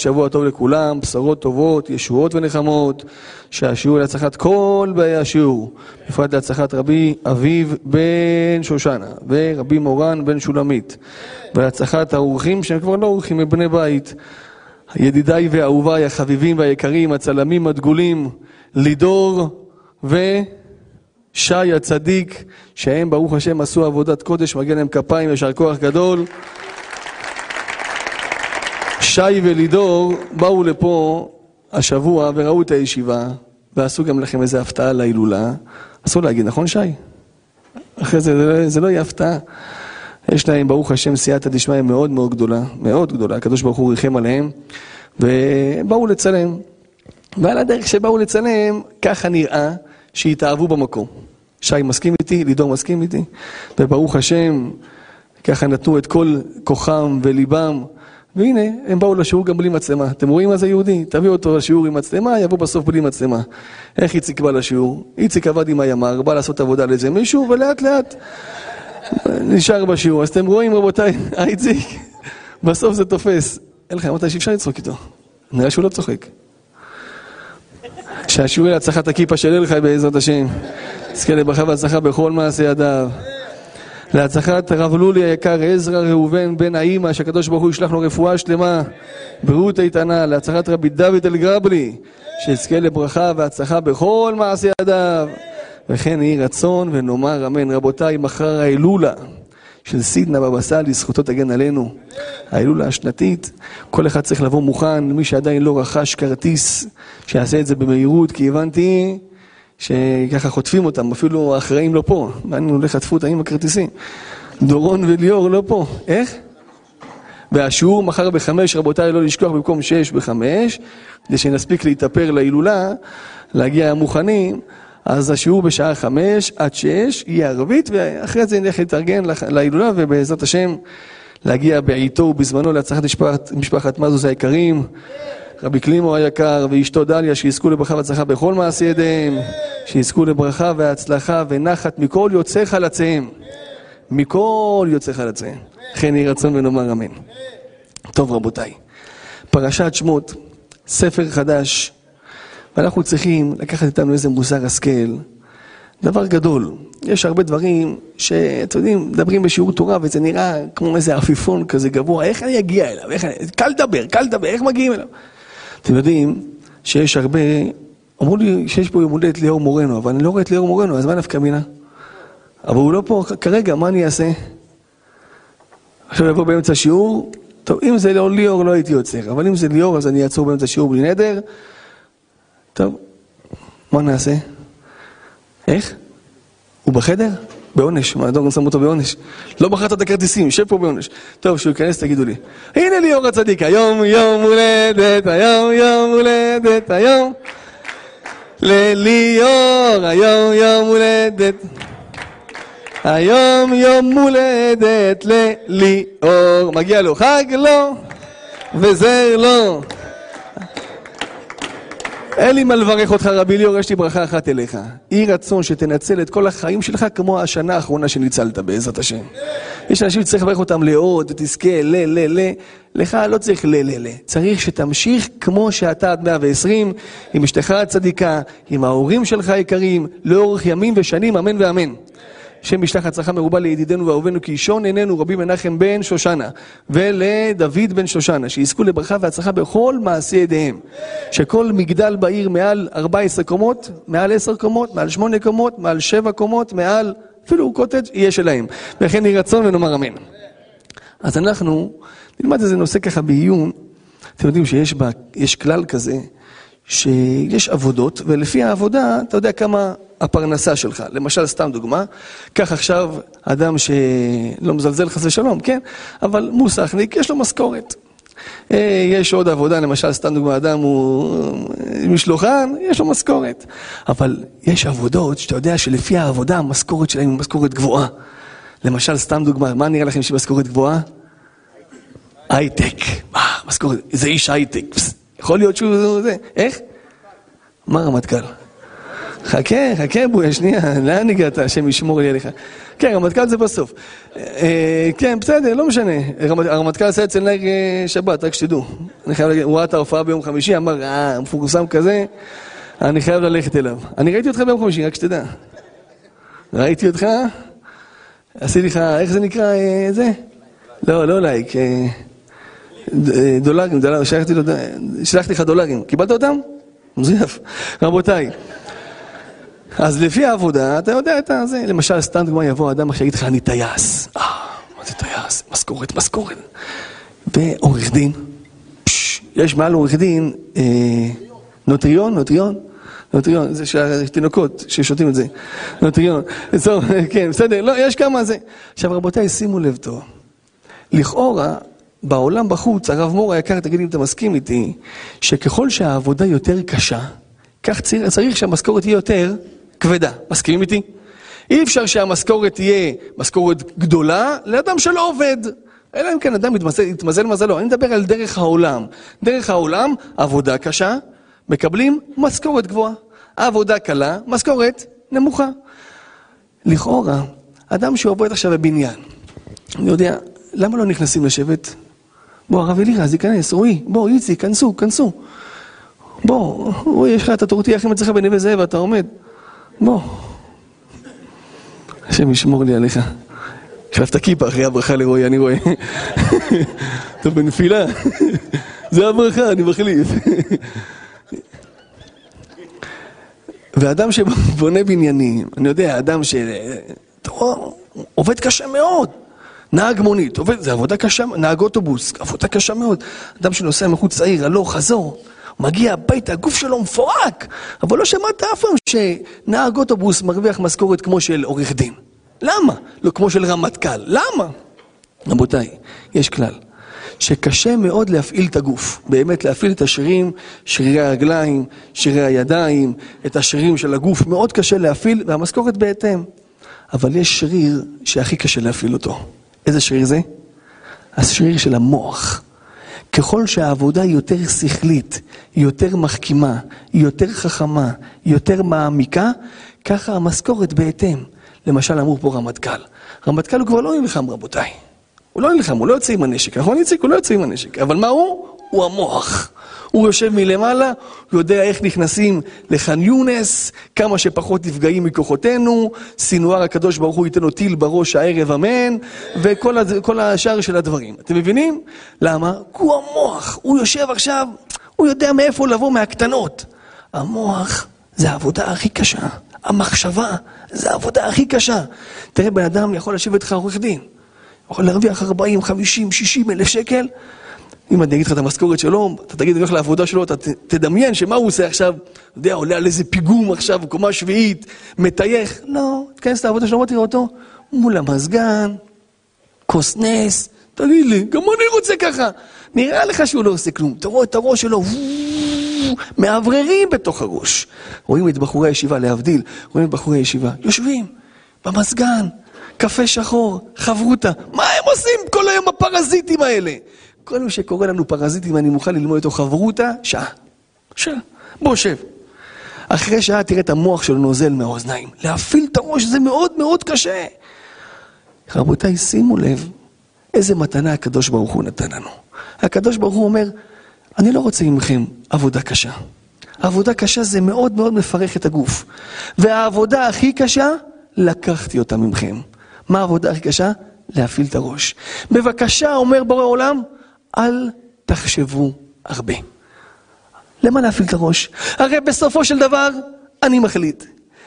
שבוע טוב לכולם, בשורות טובות, ישועות ונחמות, שהשיעור להצלחת כל באי השיעור, בפרט להצלחת רבי אביב בן שושנה ורבי מורן בן שולמית, ולהצלחת האורחים שהם כבר לא אורחים, הם בני בית, ידידיי ואהוביי החביבים והיקרים, הצלמים הדגולים, לידור ושי הצדיק, שהם ברוך השם עשו עבודת קודש, מגיע להם כפיים, יישר כוח גדול. שי ולידור באו לפה השבוע וראו את הישיבה ועשו גם לכם איזה הפתעה להילולה. אסור להגיד, נכון שי? אחרי זה, זה זה לא יהיה הפתעה. יש להם, ברוך השם, סייעתא דשמיא מאוד מאוד גדולה, מאוד גדולה. הקדוש ברוך הוא ריחם עליהם, ובאו לצלם. ועל הדרך שבאו לצלם, ככה נראה שהתאהבו במקום. שי מסכים איתי, לידור מסכים איתי, וברוך השם, ככה נתנו את כל כוחם וליבם. והנה, הם באו לשיעור גם בלי מצלמה. אתם רואים מה זה יהודי? תביאו אותו לשיעור עם מצלמה, יבוא בסוף בלי מצלמה. איך איציק בא לשיעור? איציק עבד עם הימ"ר, בא לעשות עבודה לאיזה מישהו, ולאט לאט נשאר בשיעור. אז אתם רואים, רבותיי, איציק, בסוף זה תופס. אין לך, אמרת אפשר לצחוק איתו. נראה שהוא לא צוחק. שהשיעור להצלחת הכיפה של אלחי בעזרת השם. תזכה לברכה והצלחה בכל מעשה ידיו. להצלחת הרב לולי היקר עזרא ראובן בן האימא שהקדוש ברוך הוא ישלח לו רפואה שלמה. בריאות איתנה להצלחת רבי דוד אלגרבלי שיזכה לברכה והצלחה בכל מעשי ידיו. וכן יהי רצון ונאמר אמן. רבותיי מחר ההילולה של סידנה בבא סאלי זכותו תגן עלינו. ההילולה השנתית כל אחד צריך לבוא מוכן. מי שעדיין לא רכש כרטיס שיעשה את זה במהירות כי הבנתי שככה חוטפים אותם, אפילו האחראים לא פה. מעניין, אולי חטפו אותם עם הכרטיסים. דורון וליאור לא פה. איך? והשיעור מחר בחמש, רבותיי, לא לשכוח במקום שש בחמש, כדי שנספיק להתאפר להילולה, להגיע מוכנים, אז השיעור בשעה חמש עד שש יהיה ערבית, ואחרי זה נלך להתארגן להילולה, ובעזרת השם להגיע בעיתו ובזמנו להצלחת משפחת, משפחת מזוז היקרים. רבי קלימו היקר ואשתו דליה, שיזכו לברכה והצלחה בכל מעשי ידיהם, שיזכו לברכה והצלחה ונחת מכל יוצאי חלציהם. מכל יוצאי חלציהם. לכן יהי רצון ונאמר אמן. טוב רבותיי, פרשת שמות, ספר חדש, ואנחנו צריכים לקחת איתנו איזה מוסר השכל, דבר גדול. יש הרבה דברים שאתם יודעים, מדברים בשיעור תורה וזה נראה כמו איזה עפיפון כזה גבוה, איך אני אגיע אליו? איך. קל לדבר, קל לדבר, איך מגיעים אליו? אתם יודעים שיש הרבה, אמרו לי שיש פה יום הולדת ליאור מורנו, אבל אני לא רואה את ליאור מורנו, אז מה נפקא מינה? אבל הוא לא פה כרגע, מה אני אעשה? עכשיו יבוא באמצע השיעור, טוב, אם זה לא ליאור לא הייתי עוצר, אבל אם זה ליאור אז אני אעצור באמצע השיעור בלי נדר. טוב, מה נעשה? איך? הוא בחדר? בעונש, מה, דורון שם אותו בעונש. לא בחרת את הכרטיסים, יושב פה בעונש. טוב, כשהוא ייכנס תגידו לי. הנה ליאור הצדיק, היום יום הולדת, היום יום הולדת, היום. לליאור, היום יום הולדת. היום יום הולדת לליאור. מגיע לו חג לו, וזר לו. אין לי מה לברך אותך רבי ליאור, יש לי ברכה אחת אליך. יהי רצון שתנצל את כל החיים שלך כמו השנה האחרונה שניצלת בעזרת השם. יש אנשים שצריך לברך אותם לעוד, תזכה, ל, ל, ל. לך לא צריך ל, ל, ל. צריך שתמשיך כמו שאתה עד 120, עם אשתך הצדיקה, עם ההורים שלך היקרים, לאורך ימים ושנים, אמן ואמן. השם ישלח הצלחה מרובה לידידנו ואהובינו קישון עינינו רבי מנחם בן שושנה ולדוד בן שושנה שיזכו לברכה והצלחה בכל מעשי ידיהם. שכל מגדל בעיר מעל 14 קומות, מעל 10 קומות, מעל 8 קומות, מעל 7 קומות, מעל אפילו קוטג' יהיה שלהם. וכן יהי רצון ונאמר אמן. אז אנחנו נלמד איזה נושא ככה בעיון. אתם יודעים שיש כלל כזה שיש עבודות, ולפי העבודה אתה יודע כמה הפרנסה שלך. למשל, סתם דוגמה, קח עכשיו אדם שלא מזלזל חס ושלום, כן? אבל מוסכניק, יש לו משכורת. אה, יש עוד עבודה, למשל, סתם דוגמה, אדם הוא משלוחן, יש לו משכורת. אבל יש עבודות שאתה יודע שלפי העבודה המשכורת שלהם היא משכורת גבוהה. למשל, סתם דוגמה, מה נראה לכם שהיא משכורת גבוהה? הייטק. מה, משכורת, זה איש הייטק. יכול להיות שהוא זה. איך? מה רמטכ"ל? חכה, חכה בויה, שנייה, לאן הגעת? השם ישמור לי עליך. כן, רמטכ"ל זה בסוף. אה, כן, בסדר, לא משנה. הרמטכ"ל עשה אצל נהג אה, שבת, רק שתדעו. אני חייב להגיד, הוא ראה את ההופעה ביום חמישי, אמר, אה, מפורסם כזה, אני חייב ללכת אליו. אני ראיתי אותך ביום חמישי, רק שתדע. ראיתי אותך, עשיתי לך, איך זה נקרא, אה, זה? לא, לא לייק. דולרים, שלחתי לך דולרים. קיבלת אותם? מזויף. רבותיי. אז לפי העבודה, אתה יודע את זה, למשל, סתם דוגמא יבוא אדם אחר, יגיד לך, אני טייס. אה, מה זה טייס? משכורת, משכורת. ועורך דין, יש מעל עורך דין, אה, נוטריון, נוטריון, נוטריון, זה של התינוקות ששותים את זה, נוטריון, כן, בסדר, לא, יש כמה זה. עכשיו רבותיי, שימו לב טוב, לכאורה, בעולם בחוץ, הרב מור היקר, תגיד אם אתה מסכים איתי, שככל שהעבודה יותר קשה, כך צריך, צריך שהמשכורת תהיה יותר כבדה. מסכימים איתי? אי אפשר שהמשכורת תהיה משכורת גדולה לאדם שלא עובד. אלא אם כן אדם יתמזל, יתמזל מזלו. אני מדבר על דרך העולם. דרך העולם, עבודה קשה, מקבלים משכורת גבוהה. עבודה קלה, משכורת נמוכה. לכאורה, אדם שעובד עכשיו בבניין, אני יודע, למה לא נכנסים לשבת? בוא, הרב אלירז, ייכנס, רועי, בוא, איציק, כנסו, כנסו. בוא, רועי, יש לך את הטורטי הכי מצליחה בנווה זאב, אתה עומד. בוא. השם ישמור לי עליך. החלפת כיפה אחרי הברכה לרועי, אני רואה. אתה בנפילה. זה הברכה, אני מחליף. ואדם שבונה בניינים, אני יודע, אדם ש... עובד קשה מאוד. נהג מונית, עובד, זה עבודה קשה, נהג אוטובוס, עבודה קשה מאוד. אדם שנוסע מחוץ לעיר, הלוך, חזור. מגיע הביתה, הגוף שלו מפורק, אבל לא שמעת אף פעם שנהג אוטובוס מרוויח משכורת כמו של עורך דין. למה? לא כמו של רמטכ"ל. למה? רבותיי, יש כלל, שקשה מאוד להפעיל את הגוף, באמת להפעיל את השרירים, שרירי הרגליים, שרירי הידיים, את השרירים של הגוף, מאוד קשה להפעיל, והמשכורת בהתאם. אבל יש שריר שהכי קשה להפעיל אותו. איזה שריר זה? השריר של המוח. ככל שהעבודה היא יותר שכלית, היא יותר מחכימה, היא יותר חכמה, היא יותר מעמיקה, ככה המשכורת בהתאם. למשל אמרו פה רמטכ"ל. רמטכ"ל הוא כבר לא נלחם רבותיי. הוא לא נלחם, הוא לא יוצא עם הנשק, נכון איציק? הוא לא יוצא עם הנשק. אבל מה הוא? הוא המוח. הוא יושב מלמעלה, הוא יודע איך נכנסים לח'אן יונס, כמה שפחות נפגעים מכוחותינו, סינואר הקדוש ברוך הוא ייתן לו טיל בראש הערב אמן, וכל השאר של הדברים. אתם מבינים? למה? כי הוא המוח, הוא יושב עכשיו, הוא יודע מאיפה לבוא מהקטנות. המוח זה העבודה הכי קשה, המחשבה זה העבודה הכי קשה. תראה, בן אדם יכול לשבת לך עורך דין, יכול להרוויח 40, 50, 60 אלף שקל, אם אני אגיד לך את המשכורת שלו, אתה תגיד, אני הולך לעבודה שלו, אתה תדמיין שמה הוא עושה עכשיו, אתה יודע, עולה על איזה פיגום עכשיו, קומה שביעית, מטייח. לא, תכנס לעבודה שלו, תראה אותו מול המזגן, כוס נס, תגיד לי, גם אני רוצה ככה. נראה לך שהוא לא עושה כלום. אתה רואה את הראש שלו, מאווררים בתוך הראש. רואים את בחורי הישיבה, להבדיל, רואים את בחורי הישיבה, יושבים במזגן, קפה שחור, חברותה. מה הם עושים כל היום הפרזיטים האלה? כל מי שקורא לנו פרזיטים, אני מוכן ללמוד איתו חברותה, שעה. שעה. בוא, שב. אחרי שעה תראה את המוח שלו נוזל מהאוזניים. להפעיל את הראש זה מאוד מאוד קשה. רבותיי, שימו לב איזה מתנה הקדוש ברוך הוא נתן לנו. הקדוש ברוך הוא אומר, אני לא רוצה ממכם עבודה קשה. עבודה קשה זה מאוד מאוד מפרך את הגוף. והעבודה הכי קשה, לקחתי אותה ממכם. מה העבודה הכי קשה? להפעיל את הראש. בבקשה, אומר בורא עולם, אל תחשבו הרבה. למה להפעיל את הראש? הרי בסופו של דבר, אני מחליט.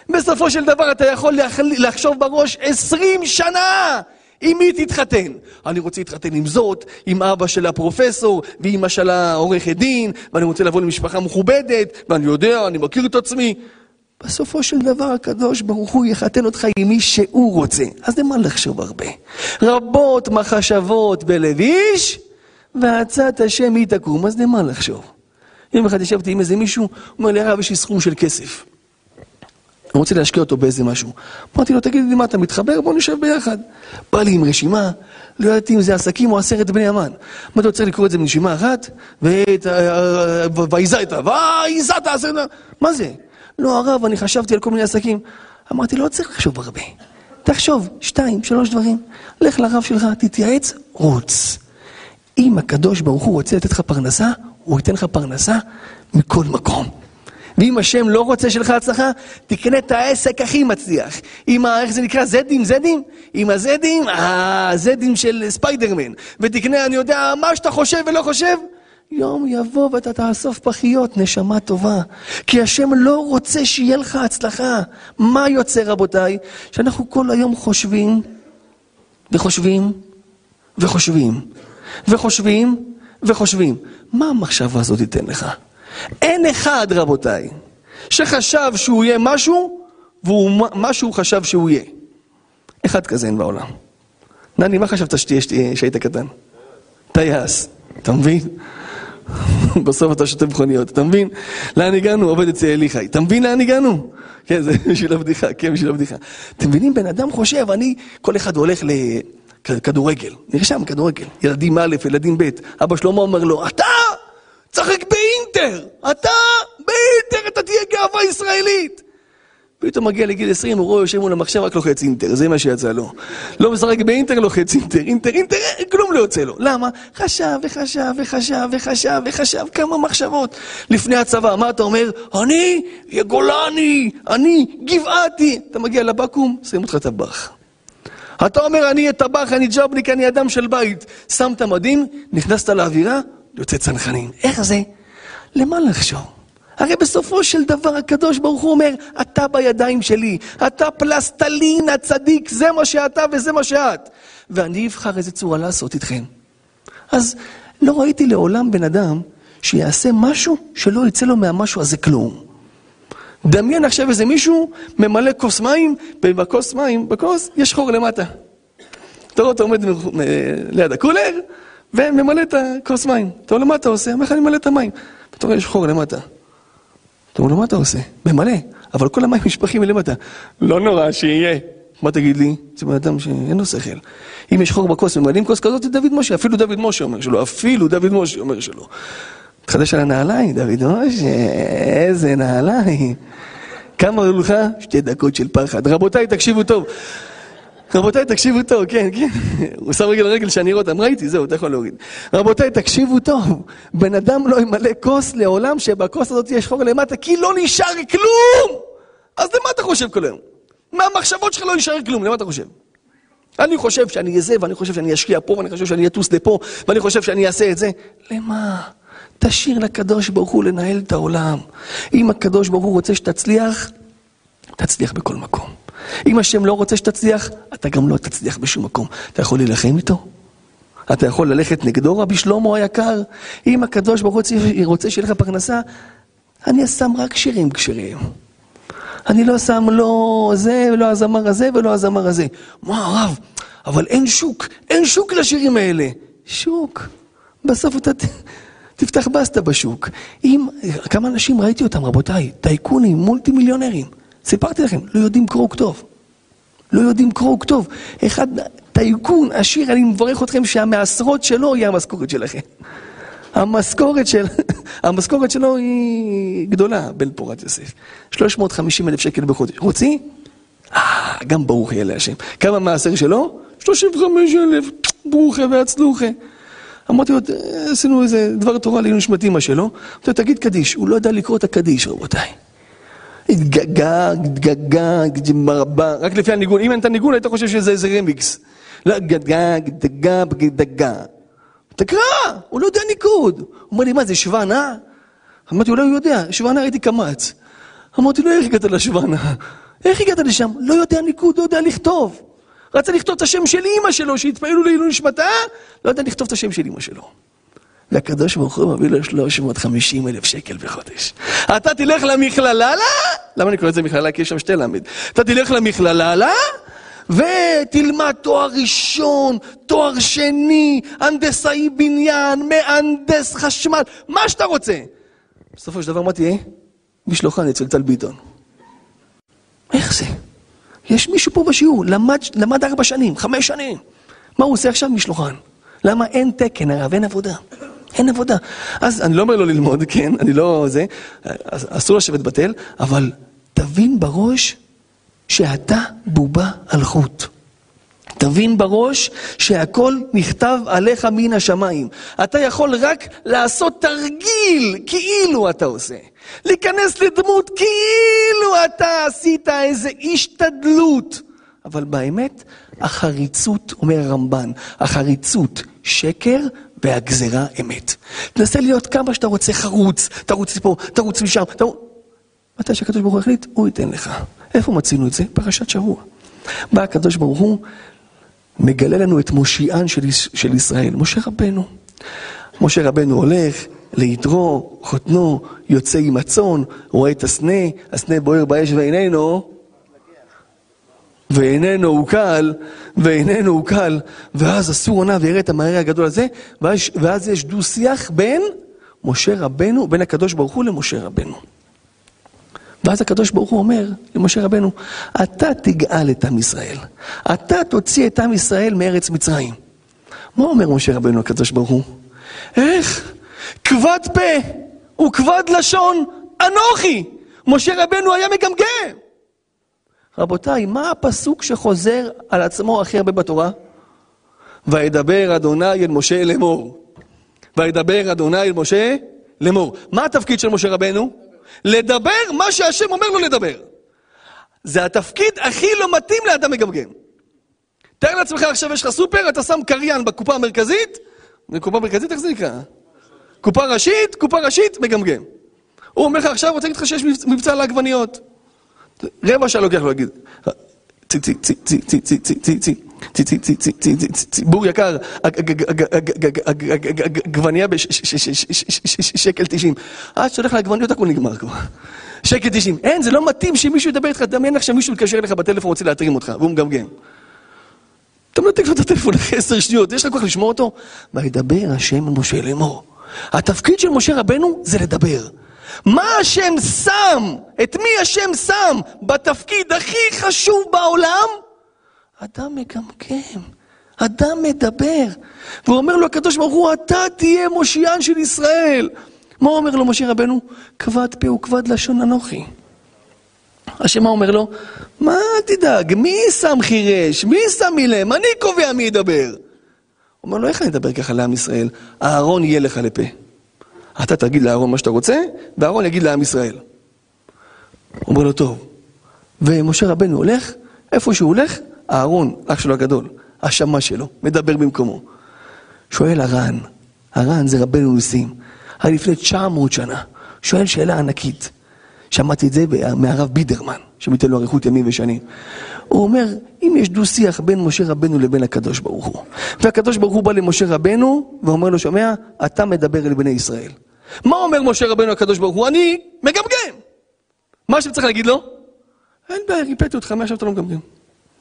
בסופו של דבר אתה יכול לחשוב בראש עשרים שנה עם מי תתחתן. אני רוצה להתחתן עם זאת, עם אבא של הפרופסור, ואימא של העורכת דין, ואני רוצה לבוא למשפחה מכובדת, ואני יודע, אני מכיר את עצמי. בסופו של דבר הקדוש ברוך הוא יחתן אותך עם מי שהוא רוצה. אז למה לחשוב הרבה? רבות מחשבות בלב איש, ועצת השם היא תקום, אז למה לחשוב? יום אחד ישבתי עם איזה מישהו, הוא אומר לי, הרב, יש לי סכום של כסף. אני רוצה להשקיע אותו באיזה משהו. אמרתי לו, תגיד לי מה אתה מתחבר? בוא נשב ביחד. בא לי עם רשימה, לא ידעתי אם זה עסקים או עשרת בני המן. אמרתי לו, צריך לקרוא את זה בנשימה אחת, ויזעת, ויזעת עשרת, מה זה? לא, הרב, אני חשבתי על כל מיני עסקים. אמרתי, לא צריך לחשוב הרבה. תחשוב, שתיים, שלוש דברים. לך לרב שלך, תתייעץ, רוץ. אם הקדוש ברוך הוא רוצה לתת לך פרנסה, הוא ייתן לך פרנסה מכל מקום. ואם השם לא רוצה שלך הצלחה, תקנה את העסק הכי מצליח. עם ה... איך זה נקרא? זדים? זדים? עם הזדים? הזדים של ספיידרמן. ותקנה, אני יודע, מה שאתה חושב ולא חושב. יום יבוא ואתה תאסוף פחיות, נשמה טובה. כי השם לא רוצה שיהיה לך הצלחה. מה יוצא, רבותיי? שאנחנו כל היום חושבים, וחושבים, וחושבים, וחושבים, וחושבים. מה המחשבה הזאת תיתן לך? אין אחד, רבותיי, שחשב שהוא יהיה משהו, והוא מה שהוא חשב שהוא יהיה. אחד כזה אין בעולם. דני, מה חשבת שתהיה כשהיית קטן? טייס, אתה מבין? בסוף אתה שותה מכוניות, אתה מבין? לאן הגענו? עובד אצל אליחי. אתה מבין לאן הגענו? כן, זה בשביל הבדיחה, כן, בשביל הבדיחה. אתם מבינים? בן אדם חושב, אני, כל אחד הולך לכדורגל, נרשם כדורגל, ילדים א', ילדים ב', אבא שלמה אומר לו, אתה צחק באינטר! אתה באינטר, אתה תהיה גאווה ישראלית! פתאום מגיע לגיל 20, הוא רואה יושב מול המחשב, רק לוחץ אינטר, זה מה שיצא לו. לא משחק באינטר, לוחץ אינטר, אינטר, אינטר, כלום לא יוצא לו. למה? חשב וחשב וחשב וחשב וחשב, כמה מחשבות. לפני הצבא, מה אתה אומר? אני גולני, אני גבעתי. אתה מגיע לבקו"ם, שמים אותך טבח. אתה אומר, אני אהיה טבח, אני ג'ובניק, אני אדם של בית. שמת מדים, נכנסת לאווירה, יוצא צנחנים. איך זה? למה לחשוב? הרי בסופו של דבר הקדוש ברוך הוא אומר, אתה בידיים שלי, אתה פלסטלין הצדיק, זה מה שאתה וזה מה שאת. ואני אבחר איזה צורה לעשות איתכם. אז לא ראיתי לעולם בן אדם שיעשה משהו שלא יצא לו מהמשהו הזה כלום. דמיין עכשיו איזה מישהו ממלא כוס מים, ובכוס מים, בכוס, יש חור למטה. אתה רואה, אתה עומד ליד הקולר, וממלא את הכוס מים. אתה לו, מה אתה עושה? אומר לך, אני ממלא את המים. אתה רואה, יש חור למטה. אתה אומר לו, מה אתה עושה? ממלא, אבל כל המים נשפכים מלמטה. לא נורא, שיהיה. מה תגיד לי? זה בן אדם שאין לו שכל. אם יש חור בכוס ממלאים כוס כזאת, זה דוד משה. אפילו דוד משה אומר שלא. אפילו דוד משה אומר שלא. תחדש על הנעליים, דוד משה, איזה נעליים. כמה עלו לך? שתי דקות של פחד. רבותיי, תקשיבו טוב. רבותיי, תקשיבו טוב, כן, כן. הוא שם רגל לרגל שאני אראה אותם, ראיתי, זהו, אתה יכול להוריד. רבותיי, תקשיבו טוב. בן אדם לא ימלא כוס לעולם שבכוס הזאת יש חור למטה, כי לא נשאר כלום! אז למה אתה חושב כל היום? מהמחשבות שלך לא נשאר כלום, למה אתה חושב? אני חושב שאני אהיה זה, ואני חושב שאני אשקיע פה, ואני חושב שאני אטוס לפה, ואני חושב שאני אעשה את זה. למה? תשאיר לקדוש ברוך הוא לנהל את העולם. אם הקדוש ברוך הוא רוצה שתצליח, תצליח בכל מקום. אם השם לא רוצה שתצליח, אתה גם לא תצליח בשום מקום. אתה יכול להילחם איתו? אתה יכול ללכת נגדו, רבי שלמה היקר? אם הקדוש ברוך הוא רוצה שיהיה לך פרנסה, אני שם רק שירים כשרים. אני לא שם לא זה, ולא הזמר הזה, ולא הזמר הזה. מה הרב? אבל אין שוק, אין שוק לשירים האלה. שוק. בסוף אתה תפתח בסטה בשוק. אם, כמה אנשים ראיתי אותם, רבותיי, טייקונים, מולטי מיליונרים. סיפרתי לכם, לא יודעים קרוא וכתוב. לא יודעים קרוא וכתוב. אחד, טייקון, עשיר, אני מברך אתכם שהמעשרות שלו יהיה המשכורת שלכם. המשכורת, של, המשכורת שלו היא גדולה, בן פורת יוסף. 350 אלף שקל בחודש. רוצים? אה, גם ברוך יהיה להשם. כמה מעשר שלו? 35 אלף, ברוכה והצלוחה. אמרתי לו, עשינו איזה דבר תורה לעילוי נשמתי מה שלו. אמרתי לו, תגיד קדיש. הוא לא ידע לקרוא את הקדיש, רבותיי. התגגה, התגגה, מרבה, רק לפי הניגון, אם אין את הניגון היית חושב שזה איזה רמיקס. לא, גדגה, גדגה, גדגה. תקרא, הוא לא יודע ניקוד. הוא אומר לי, מה זה שוונה? אמרתי, אולי הוא יודע, שוונה ראיתי קמץ. אמרתי לו, איך הגעת לשוונה? איך הגעת לשם? לא יודע ניקוד, לא יודע לכתוב. רצה לכתוב את השם של אימא שלו, שיתפעלו לעילוי נשמתה, לא יודע לכתוב את השם של אימא שלו. והקדוש ברוך הוא מביא לו 350 אלף שקל בחודש. אתה תלך למכללה, לה? למה אני קורא לזה מכללה? כי יש שם שתי למד. אתה תלך למכללה, לה? ותלמד תואר ראשון, תואר שני, הנדסאי בניין, מהנדס חשמל, מה שאתה רוצה. בסופו של דבר מה תהיה? משלוחן אצל טל ביטון. איך זה? יש מישהו פה בשיעור, למד, למד ארבע שנים, חמש שנים. מה הוא עושה עכשיו? משלוחן. למה אין תקן, הרב, אין עבודה. אין עבודה. אז אני לא אומר לו ללמוד, כן, אני לא זה, אסור לשבת בתל, אבל תבין בראש שאתה בובה על חוט. תבין בראש שהכל נכתב עליך מן השמיים. אתה יכול רק לעשות תרגיל כאילו אתה עושה. להיכנס לדמות כאילו אתה עשית איזה השתדלות. אבל באמת, החריצות, אומר הרמב"ן, החריצות שקר והגזרה אמת. תנסה להיות כמה שאתה רוצה חרוץ, תרוץ לפה, תרוץ משם, תרוץ... מתי שהקדוש ברוך הוא החליט, הוא ייתן לך. איפה מצינו את זה? פרשת שבוע. בא הקדוש ברוך הוא, מגלה לנו את מושיען של, של ישראל, משה רבנו. משה רבנו הולך ליתרו, חותנו, יוצא עם הצאן, רואה את הסנה, הסנה בוער באש ואיננו, ואיננו הוא קל, ואיננו הוא קל, ואז אסור עונה ויראה את המראה הגדול הזה, ואז, ואז יש דו שיח בין משה רבנו, בין הקדוש ברוך הוא למשה רבנו. ואז הקדוש ברוך הוא אומר למשה רבנו, אתה תגאל את עם ישראל, אתה תוציא את עם ישראל מארץ מצרים. מה אומר משה רבנו הקדוש ברוך הוא? איך? כבד פה וכבד לשון אנוכי. משה רבנו היה מגמגם. רבותיי, מה הפסוק שחוזר על עצמו הכי הרבה בתורה? וידבר אדוני אל משה לאמור. וידבר אדוני אל משה לאמור. מה התפקיד של משה רבנו? לדבר מה שהשם אומר לו לדבר. זה התפקיד הכי לא מתאים לאדם מגמגם. תאר לעצמך עכשיו יש לך סופר, אתה שם קריין בקופה המרכזית, קופה מרכזית, איך זה נקרא? קופה ראשית, קופה ראשית, מגמגם. הוא אומר לך עכשיו, רוצה להגיד לך שיש מבצע על העגבניות. רבע שעה לוקח לו להגיד. צי בור יקר, עגבנייה בשקל תשעים. עד שהולך לעגבניות הכל נגמר כבר. שקל תשעים. אין, זה לא מתאים שמישהו ידבר איתך, דמיין לך שמישהו יתקשר אליך בטלפון רוצה להתרים אותך, והוא מגמגם. אתה מנתק לו את הטלפון אחרי עשר שניות, יש לך כוח לשמוע אותו? וידבר השם אל משה לאמור. התפקיד של משה רבנו זה לדבר. מה השם שם, את מי השם שם בתפקיד הכי חשוב בעולם? אדם מגמגם, אדם מדבר. והוא אומר לו הקדוש ברוך הוא, אתה תהיה מושיען של ישראל. מה אומר לו משה רבנו? כבד פה וכבד לשון אנוכי. השם מה אומר לו? מה תדאג, מי שם חירש? מי שם מילם? אני קובע מי ידבר. אומר לו, איך אני אדבר ככה לעם ישראל? אהרון יהיה לך לפה. אתה תגיד לאהרון מה שאתה רוצה, ואהרון יגיד לעם ישראל. אומר לו, טוב. ומשה רבנו הולך, איפה שהוא הולך, אהרון, אח שלו הגדול, השמש שלו, מדבר במקומו. שואל הר"ן, הר"ן זה רבנו ניסים, היה לפני 900 שנה, שואל שאלה ענקית. שמעתי את זה מהרב בידרמן, שמיתן לו אריכות ימים ושנים. הוא אומר, אם יש דו שיח בין משה רבנו לבין הקדוש ברוך הוא, והקדוש ברוך הוא בא למשה רבנו ואומר לו, שומע, אתה מדבר אל בני ישראל. מה אומר משה רבנו הקדוש ברוך הוא? אני מגמגם. מה שצריך להגיד לו? אין בעיה, ריפאתי אותך, מעכשיו אתה לא מגמגם.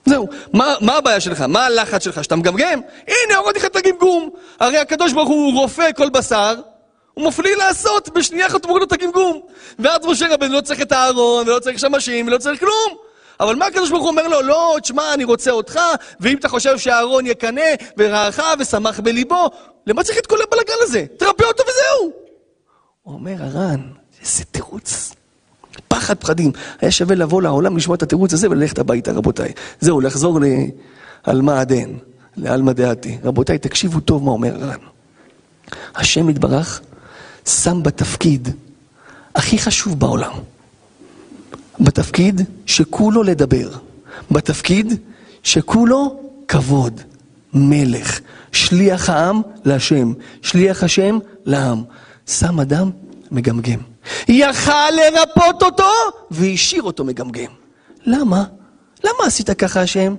זהו. מה, מה הבעיה שלך? מה הלחץ שלך? שאתה מגמגם? הנה, הורדתי לך את הגמגום. הרי הקדוש ברוך הוא רופא כל בשר, הוא מפליא לעשות, בשנייה אחת הוא מוריד לו את הגמגום. ואז משה רבנו לא צריך את הארון, ולא צריך שמשים, ולא צריך כלום. אבל מה הקדוש ברוך הוא אומר לו? לא, תשמע, אני רוצה אותך, ואם אתה חושב שהארון יקנא, ורעך, ושמח בליבו, למה צריך את כל הבלגן הזה? תרפא אותו וזהו. הוא אומר, הר"ן, איזה תירוץ. פחד פחדים. היה שווה לבוא לעולם, לשמוע את התירוץ הזה וללכת הביתה, רבותיי. זהו, לחזור לעלמא הדן, לעלמא דעתי. רבותיי, תקשיבו טוב מה אומר הר"ן. השם יתברך שם בתפקיד הכי חשוב בעולם. בתפקיד שכולו לדבר. בתפקיד שכולו כבוד, מלך, שליח העם להשם, שליח השם לעם. שם אדם מגמגם. יכל לרפות אותו והשאיר אותו מגמגם. למה? למה עשית ככה השם?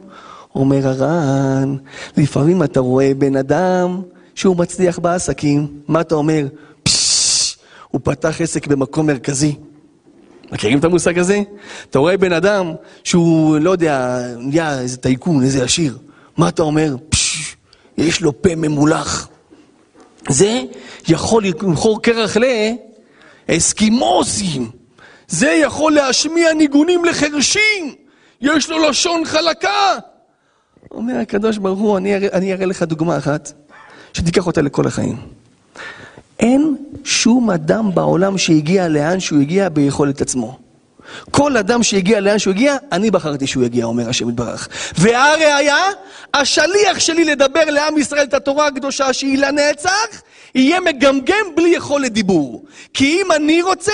אומר הר"ן, לפעמים אתה רואה בן אדם שהוא מצליח בעסקים, מה אתה אומר? הוא פתח עסק במקום מרכזי. מכירים את המושג הזה? אתה רואה בן אדם שהוא, לא יודע, נהיה איזה טייקון, איזה עשיר. מה אתה אומר? פששש, יש לו פה ממולח. זה יכול למכור קרח לאסקימוסים. זה יכול להשמיע ניגונים לחרשים. יש לו לשון חלקה. אומר הקדוש ברוך הוא, אני אני אראה לך דוגמה אחת, שתיקח אותה לכל החיים. אין שום אדם בעולם שהגיע לאן שהוא הגיע ביכולת עצמו. כל אדם שהגיע לאן שהוא הגיע, אני בחרתי שהוא יגיע, אומר השם יתברך. והראיה, השליח שלי לדבר לעם ישראל את התורה הקדושה שהיא לנצח, יהיה מגמגם בלי יכולת דיבור. כי אם אני רוצה,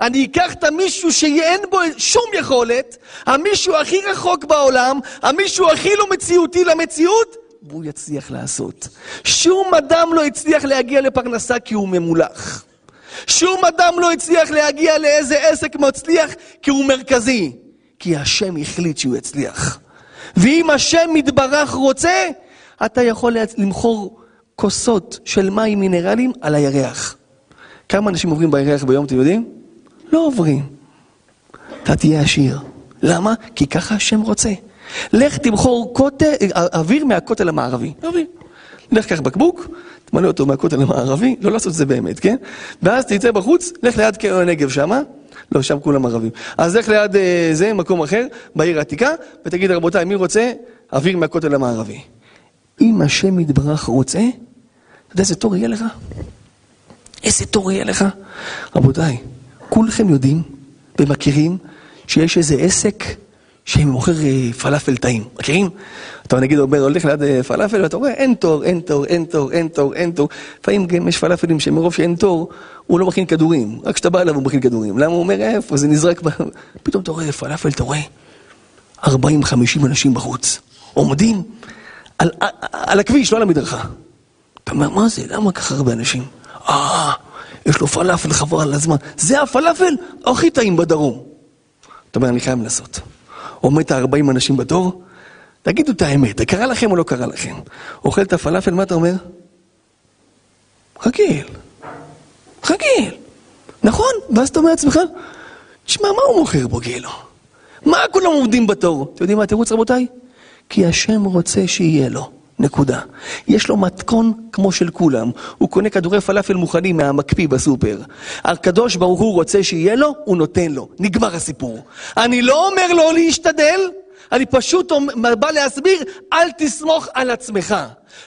אני אקח את המישהו שאין בו שום יכולת, המישהו הכי רחוק בעולם, המישהו הכי לא מציאותי למציאות, והוא יצליח לעשות. שום אדם לא הצליח להגיע לפרנסה כי הוא ממולח. שום אדם לא הצליח להגיע לאיזה עסק מצליח כי הוא מרכזי. כי השם החליט שהוא יצליח. ואם השם יתברך רוצה, אתה יכול למכור כוסות של מים מינרליים על הירח. כמה אנשים עוברים בירח ביום, אתם יודעים? לא עוברים. אתה תהיה עשיר. למה? כי ככה השם רוצה. לך תמכור כותל, אוויר מהכותל המערבי. אוויר. לך קח בקבוק, תמלא אותו מהכותל המערבי, לא לעשות את זה באמת, כן? ואז תצא בחוץ, לך ליד קרן הנגב שמה, לא, שם כולם ערבים. אז לך ליד אה, זה, מקום אחר, בעיר העתיקה, ותגיד, רבותיי, מי רוצה? אוויר מהכותל המערבי. אם השם יתברך רוצה, אתה יודע איזה תור יהיה לך? איזה תור יהיה לך? רבותיי, כולכם יודעים ומכירים שיש איזה עסק שמוכר אה, פלאפל טעים, מכירים? אתה נגיד אומר, הולך ליד אה, פלאפל ואתה רואה אין תור, אין תור, אין תור, אין תור, אין תור. לפעמים גם יש פלאפלים שמרוב שאין תור, הוא לא מכין כדורים. רק כשאתה בא אליו הוא מכין כדורים. למה הוא אומר איפה? זה נזרק. פתאום אתה רואה פלאפל, אתה רואה 40-50 אנשים בחוץ, עומדים על, על, על הכביש, לא על המדרכה. אתה אומר, מה זה? למה ככה הרבה אנשים? אה, יש לו פלאפל חבל על הזמן. זה הפלאפל הכי טעים בדרום. אתה אומר, אני חייב לעשות. עומד את ה-40 אנשים בתור, תגידו את האמת, קרה לכם או לא קרה לכם? אוכל את הפלאפל, מה אתה אומר? רגיל. רגיל. נכון? ואז אתה אומר לעצמך, תשמע, מה הוא מוכר בו גילו? מה כולם עומדים בתור? אתם יודעים מה התירוץ רבותיי? כי השם רוצה שיהיה לו. נקודה. יש לו מתכון כמו של כולם. הוא קונה כדורי פלאפל מוכנים מהמקפיא בסופר. הקדוש ברוך הוא רוצה שיהיה לו, הוא נותן לו. נגמר הסיפור. אני לא אומר לו להשתדל, אני פשוט בא להסביר, אל תסמוך על עצמך.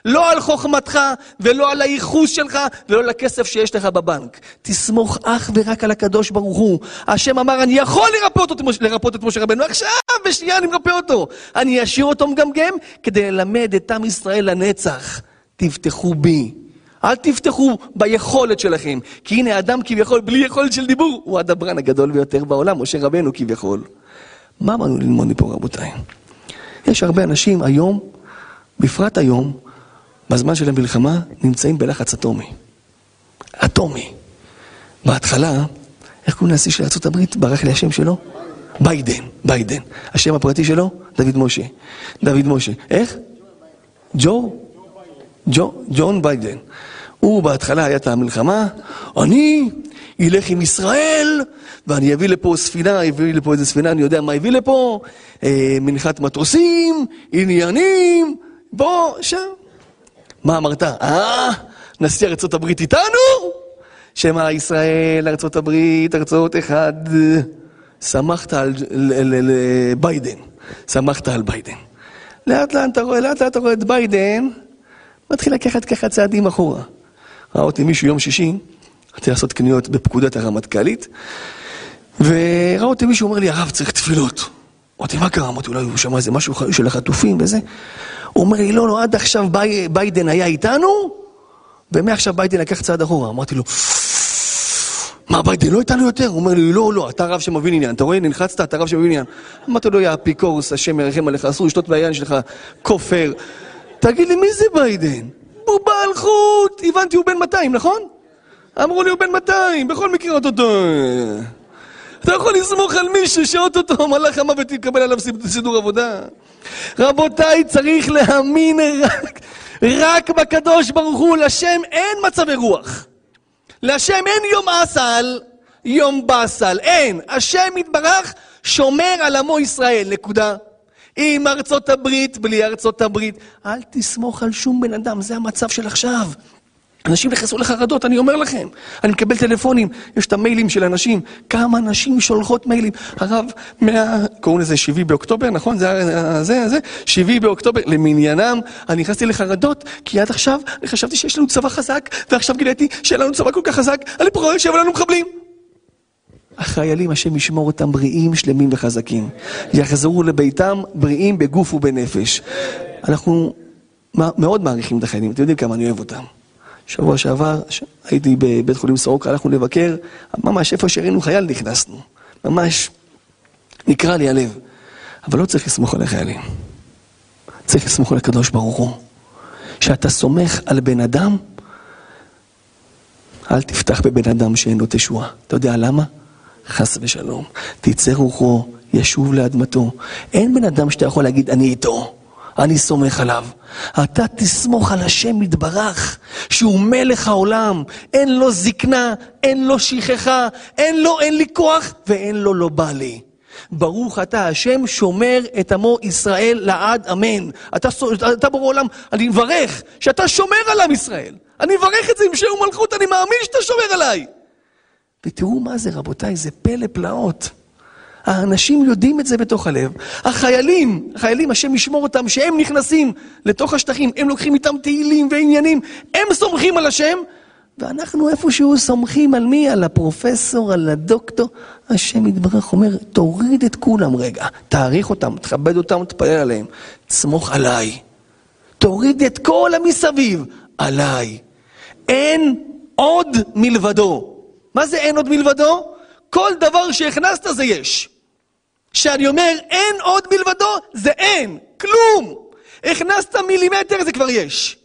לא על חוכמתך, ולא על הייחוס שלך, ולא על הכסף שיש לך בבנק. תסמוך אך ורק על הקדוש ברוך הוא. השם אמר, אני יכול לרפות, אותו, לרפות את משה רבנו, עכשיו, בשנייה אני מרפא אותו. אני אשאיר אותו מגמגם, כדי ללמד את עם ישראל לנצח. תבטחו בי. אל תבטחו ביכולת שלכם, כי הנה אדם כביכול בלי יכולת של דיבור, הוא הדברן הגדול ביותר בעולם, משה רבנו כביכול. מה באנו ללמוד מפה רבותיי? יש הרבה אנשים היום, בפרט היום, בזמן של המלחמה, נמצאים בלחץ אטומי. אטומי. בהתחלה, איך קוראים לנשיא של ארה"ב? ברח לי השם שלו? ביידן, ביידן. השם הפרטי שלו? דוד משה. דוד משה. איך? ג'ו? ג'ו? ג'ון ביידן. הוא בהתחלה היה את המלחמה, אני אלך עם ישראל, ואני אביא לפה ספינה, אביא לפה איזה ספינה, אני יודע מה הביא לפה, אה, מנחת מטוסים, עניינים, בוא, שם. מה אמרת? אה, נשיא ארצות הברית איתנו? שמע ישראל, ארצות הברית, ארצות אחד. שמחת על ביידן, שמחת על ביידן. לאט לאט אתה רואה, לאט לאט אתה רואה את ביידן, מתחיל לקחת ככה צעדים אחורה. ראה אותי מישהו יום שישי, רציתי לעשות קניות בפקודת הרמטכ"לית, וראה אותי מישהו אומר לי, הרב צריך תפילות. אמרתי, מה קרה? אמרתי, אולי הוא שמע איזה משהו של החטופים וזה. הוא אומר לי, לא, לא, עד עכשיו בי, ביידן היה איתנו, ומעכשיו ביידן לקח צעד אחורה. אמרתי לו, מה, ביידן לא איתנו יותר? הוא אומר לי, לא, לא, אתה רב שמבין עניין. אתה רואה, נלחצת, אתה רב שמבין עניין. אמרתי לו, יא אפיקורס, השם ירחם עליך, אסור לשתות ביין שלך כופר. תגיד לי, מי זה ביידן? הוא בעל חוט. הבנתי, הוא בן 200, נכון? אמרו לי, הוא בן 200, בכל מקרה אותו... אתה יכול לסמוך על מישהו שאו-טו-טו מלאך המוות יקבל עליו סידור עבודה. רבותיי, צריך להאמין רק, רק בקדוש ברוך הוא, לשם אין מצבי רוח. לשם אין יום אסל, יום באסל, אין. השם יתברך שומר על עמו ישראל, נקודה. עם ארצות הברית, בלי ארצות הברית. אל תסמוך על שום בן אדם, זה המצב של עכשיו. אנשים נכנסו לחרדות, אני אומר לכם. אני מקבל טלפונים, יש את המיילים של אנשים. כמה אנשים שולחות מיילים. הרב, מה... קוראים לזה 7 באוקטובר, נכון? זה זה, זה. 7 באוקטובר, למניינם. אני נכנסתי לחרדות, כי עד עכשיו אני חשבתי שיש לנו צבא חזק, ועכשיו גיליתי שאין לנו צבא כל כך חזק, אני רואה שיבוא לנו מחבלים. החיילים, השם ישמור אותם בריאים, שלמים וחזקים. יחזרו לביתם בריאים בגוף ובנפש. אנחנו מאוד מעריכים את החיילים, אתם יודעים כמה אני אוהב אותם. שבוע שעבר הייתי בבית חולים סורוקה, הלכנו לבקר, ממש איפה שראינו חייל נכנסנו. ממש נקרע לי הלב. אבל לא צריך לסמוך על החיילים. צריך לסמוך על הקדוש ברוך הוא. כשאתה סומך על בן אדם, אל תפתח בבן אדם שאין לו תשועה. אתה יודע למה? חס ושלום. תצא רוחו, ישוב לאדמתו. אין בן אדם שאתה יכול להגיד, אני איתו. אני סומך עליו. אתה תסמוך על השם יתברך, שהוא מלך העולם, אין לו זקנה, אין לו שכחה, אין לו אין לי כוח ואין לו לא בא לי. ברוך אתה השם שומר את עמו ישראל לעד אמן. אתה, אתה ברור עולם, אני מברך שאתה שומר על עם ישראל. אני מברך את זה עם שם ומלכות, אני מאמין שאתה שומר עליי. ותראו מה זה רבותיי, זה פלא פלאות. האנשים יודעים את זה בתוך הלב. החיילים, החיילים, השם ישמור אותם, שהם נכנסים לתוך השטחים, הם לוקחים איתם תהילים ועניינים, הם סומכים על השם, ואנחנו איפשהו סומכים על מי? על הפרופסור, על הדוקטור. השם יתברך אומר, תוריד את כולם רגע, תעריך אותם, תכבד אותם, תפלל עליהם, תסמוך עליי. תוריד את כל המסביב, עליי. אין עוד מלבדו. מה זה אין עוד מלבדו? כל דבר שהכנסת זה יש. כשאני אומר אין עוד מלבדו, זה אין, כלום. הכנסת מילימטר זה כבר יש.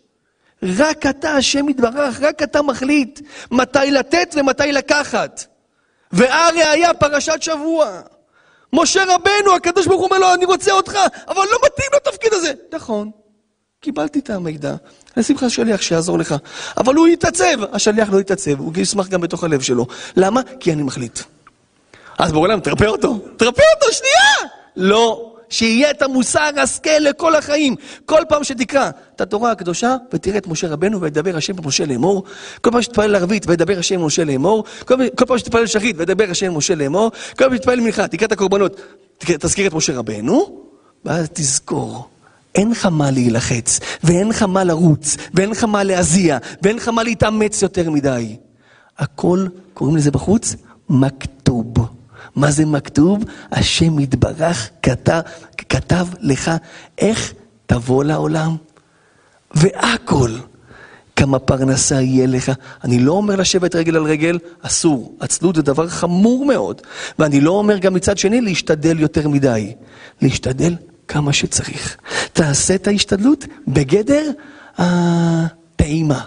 רק אתה, השם יתברך, רק אתה מחליט מתי לתת ומתי לקחת. והראיה פרשת שבוע. משה רבנו, הקדוש ברוך הוא אומר לו, אני רוצה אותך, אבל לא מתאים לתפקיד הזה. נכון, קיבלתי את המידע, אני אשים לך שליח שיעזור לך. אבל הוא יתעצב, השליח לא יתעצב, הוא ישמח גם בתוך הלב שלו. למה? כי אני מחליט. אז בעולם, תרפא אותו, תרפא אותו, שנייה! לא. שיהיה את המוסר השכל לכל החיים. כל פעם שתקרא את התורה הקדושה ותראה את משה רבנו וידבר השם במשה לאמור, כל פעם שתתפלל ערבית וידבר השם משה לאמור, כל, פעם שתתפלל שחית וידבר השם משה לאמור, כל פעם שתתפלל מנחה, תקרא את הקורבנות, תזכיר את משה רבנו, ואז תזכור. אין לך מה להילחץ, ואין לך מה לרוץ, ואין לך מה להזיע, ואין לך מה להתאמץ יותר מדי. הכל, קוראים לזה בחוץ, מכתוב. מה זה מכתוב? השם יתברך כתב, כתב לך איך תבוא לעולם. והכל, כמה פרנסה יהיה לך. אני לא אומר לשבת רגל על רגל, אסור. עצלות זה דבר חמור מאוד. ואני לא אומר גם מצד שני להשתדל יותר מדי. להשתדל כמה שצריך. תעשה את ההשתדלות בגדר הטעימה.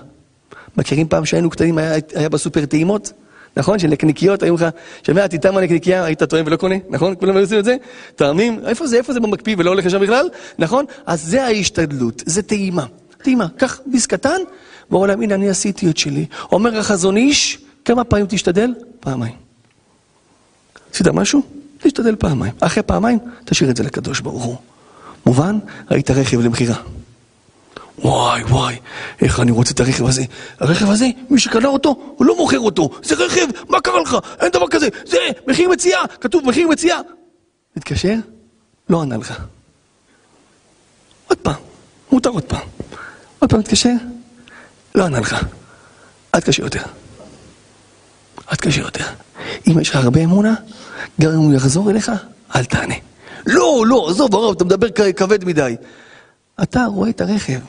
מכירים פעם שהיינו קטנים, היה, היה בסופר טעימות? נכון? של נקניקיות, היו לך, שומע, תטעם הנקניקייה, היית טועם ולא קונה, נכון? כולם היו עושים את זה? טעמים, איפה זה, איפה זה במקפיא ולא הולך לשם בכלל? נכון? אז זה ההשתדלות, זה טעימה. טעימה, קח ביס קטן, בעולם, הנה אני עשיתי את שלי. אומר החזון איש, כמה פעמים תשתדל? פעמיים. עשית משהו? תשתדל פעמיים. אחרי פעמיים, תשאיר את זה לקדוש ברוך הוא. מובן? ראית רכב למכירה. וואי וואי, איך אני רוצה את הרכב הזה. הרכב הזה, מי שקנה אותו, הוא לא מוכר אותו. זה רכב, מה קרה לך? אין דבר כזה. זה מחיר מציאה, כתוב מחיר מציאה. מתקשר, לא ענה לך. עוד פעם, מותר עוד פעם. עוד פעם מתקשר, לא ענה לך. אל תקשר יותר. אל תקשר יותר. אם יש לך הרבה אמונה, גם אם הוא יחזור אליך, אל תענה. לא, לא, עזוב, הרב, אתה מדבר כבד מדי. אתה רואה את הרכב.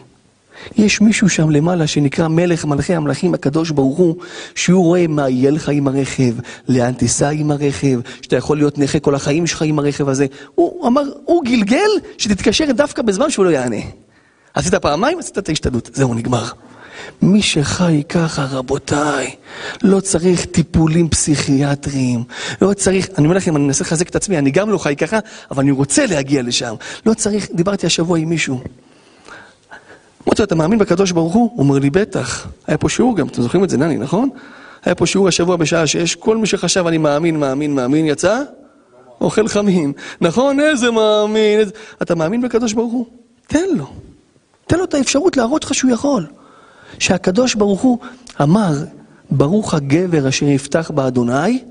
יש מישהו שם למעלה שנקרא מלך מלכי המלכים הקדוש ברוך הוא, שהוא רואה מה יהיה לך עם הרכב, לאן תיסע עם הרכב, שאתה יכול להיות נכה כל החיים שלך עם הרכב הזה. הוא אמר, הוא גלגל שתתקשר דווקא בזמן שהוא לא יענה. עשית פעמיים, עשית את ההשתדלות, זהו, נגמר. מי שחי ככה, רבותיי, לא צריך טיפולים פסיכיאטריים, לא צריך, אני אומר לכם, אני מנסה לחזק את עצמי, אני גם לא חי ככה, אבל אני רוצה להגיע לשם. לא צריך, דיברתי השבוע עם מישהו. לו, אתה מאמין בקדוש ברוך הוא? הוא אומר לי, בטח. היה פה שיעור גם, אתם זוכרים את זה, נני, נכון? היה פה שיעור השבוע בשעה שש, כל מי שחשב אני מאמין, מאמין, מאמין, יצא? אוכל חמים. נכון? איזה מאמין. איזה... אתה מאמין בקדוש ברוך הוא? תן לו. תן לו את האפשרות להראות לך שהוא יכול. שהקדוש ברוך הוא אמר, ברוך הגבר אשר יפתח באדוני,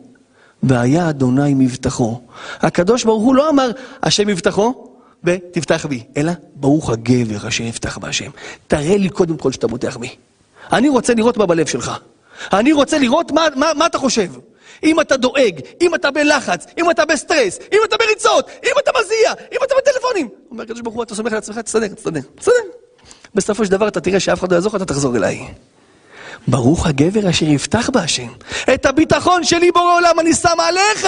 והיה אדוני מבטחו. הקדוש ברוך הוא לא אמר, השם מבטחו, ותפתח בי, אלא ברוך הגבר אשר יפתח בהשם. תראה לי קודם כל שאתה בוטח בי. אני רוצה לראות מה בלב שלך. אני רוצה לראות מה, מה, מה אתה חושב. אם אתה דואג, אם אתה בלחץ, אם אתה בסטרס, אם אתה בריצות, אם אתה מזיע, אם אתה בטלפונים. אומר הקדוש ברוך הוא, אתה סומך על עצמך, תסתדר, תסתדר, תסתדר. בסופו של דבר אתה תראה שאף אחד לא יעזור לך, אתה תחזור אליי. ברוך הגבר אשר יפתח בהשם. את הביטחון שלי בורא עולם אני שם עליך.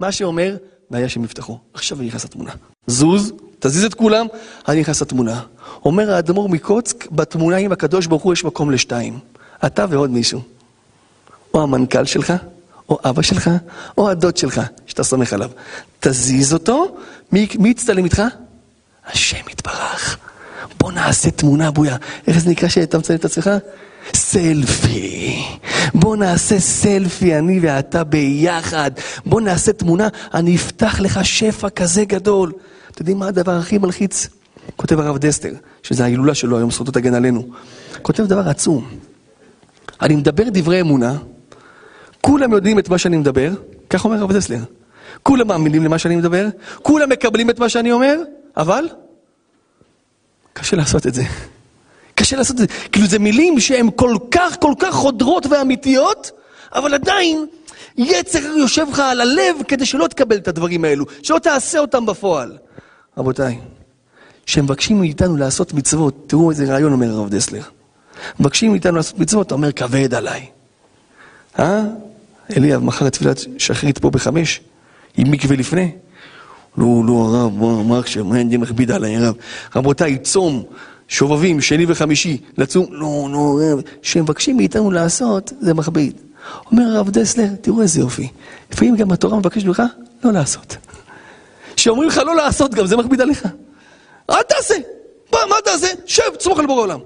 מה שאומר, והיה שהם יפתחו. עכשיו אני נכנס לתמונה. זוז, תזיז את כולם, אני נכנס לתמונה. אומר האדמו"ר מקוצק, בתמונה עם הקדוש ברוך הוא יש מקום לשתיים. אתה ועוד מישהו. או המנכ"ל שלך, או אבא שלך, או הדוד שלך, שאתה סומך עליו. תזיז אותו, מי, יצטלם איתך? השם יתברך. בוא נעשה תמונה בויה. איך זה נקרא שאתה מצלם את עצמך? סלפי. בוא נעשה סלפי, אני ואתה ביחד. בוא נעשה תמונה, אני אפתח לך שפע כזה גדול. אתם יודעים מה הדבר הכי מלחיץ? כותב הרב דסטר, שזה ההילולה שלו היום, זכותו תגן עלינו. כותב דבר עצום. אני מדבר דברי אמונה, כולם יודעים את מה שאני מדבר, כך אומר הרב דסלר. כולם מאמינים למה שאני מדבר, כולם מקבלים את מה שאני אומר, אבל קשה לעשות את זה. קשה לעשות את זה. כאילו זה מילים שהן כל כך כל כך חודרות ואמיתיות, אבל עדיין יצר יושב לך על הלב כדי שלא תקבל את הדברים האלו, שלא תעשה אותם בפועל. רבותיי, כשמבקשים מאיתנו לעשות מצוות, תראו איזה רעיון אומר הרב דסלר. מבקשים מאיתנו לעשות מצוות, אתה אומר כבד עליי. אה? אליאב, מחר תפילת שחרית פה בחמש, עם מקווה לפני. לא, לא, הרב, מה, מה עכשיו, מה אני מכביד עליי, הרב? רבותיי, צום, שובבים, שני וחמישי, לצום, לא, לא, רב, שמבקשים מאיתנו לעשות, זה מכביד. אומר הרב דסלר, תראו איזה יופי, לפעמים גם התורה מבקשת ממך לא לעשות. שאומרים לך לא לעשות גם, זה מכביד עליך. אל תעשה. מה, מה תעשה? שב, תסמוך על בורא עולם.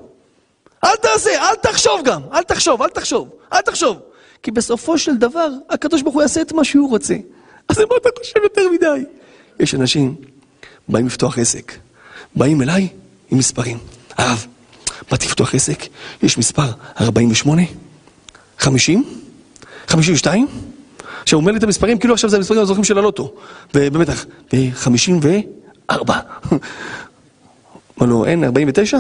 אל תעשה, אל תחשוב גם, אל תחשוב, אל תחשוב, אל תחשוב. כי בסופו של דבר, הקדוש ברוך הוא יעשה את מה שהוא רוצה. אז מה אתה חושב יותר מדי? יש אנשים, באים לפתוח עסק, באים אליי עם מספרים. הרב, באתי לפתוח עסק, יש מספר 48, 50, 52, עכשיו הוא אומר לי את המספרים, כאילו עכשיו זה המספרים הזוכים של הלוטו, ובמתח, ו-54. מה לא, אין 49?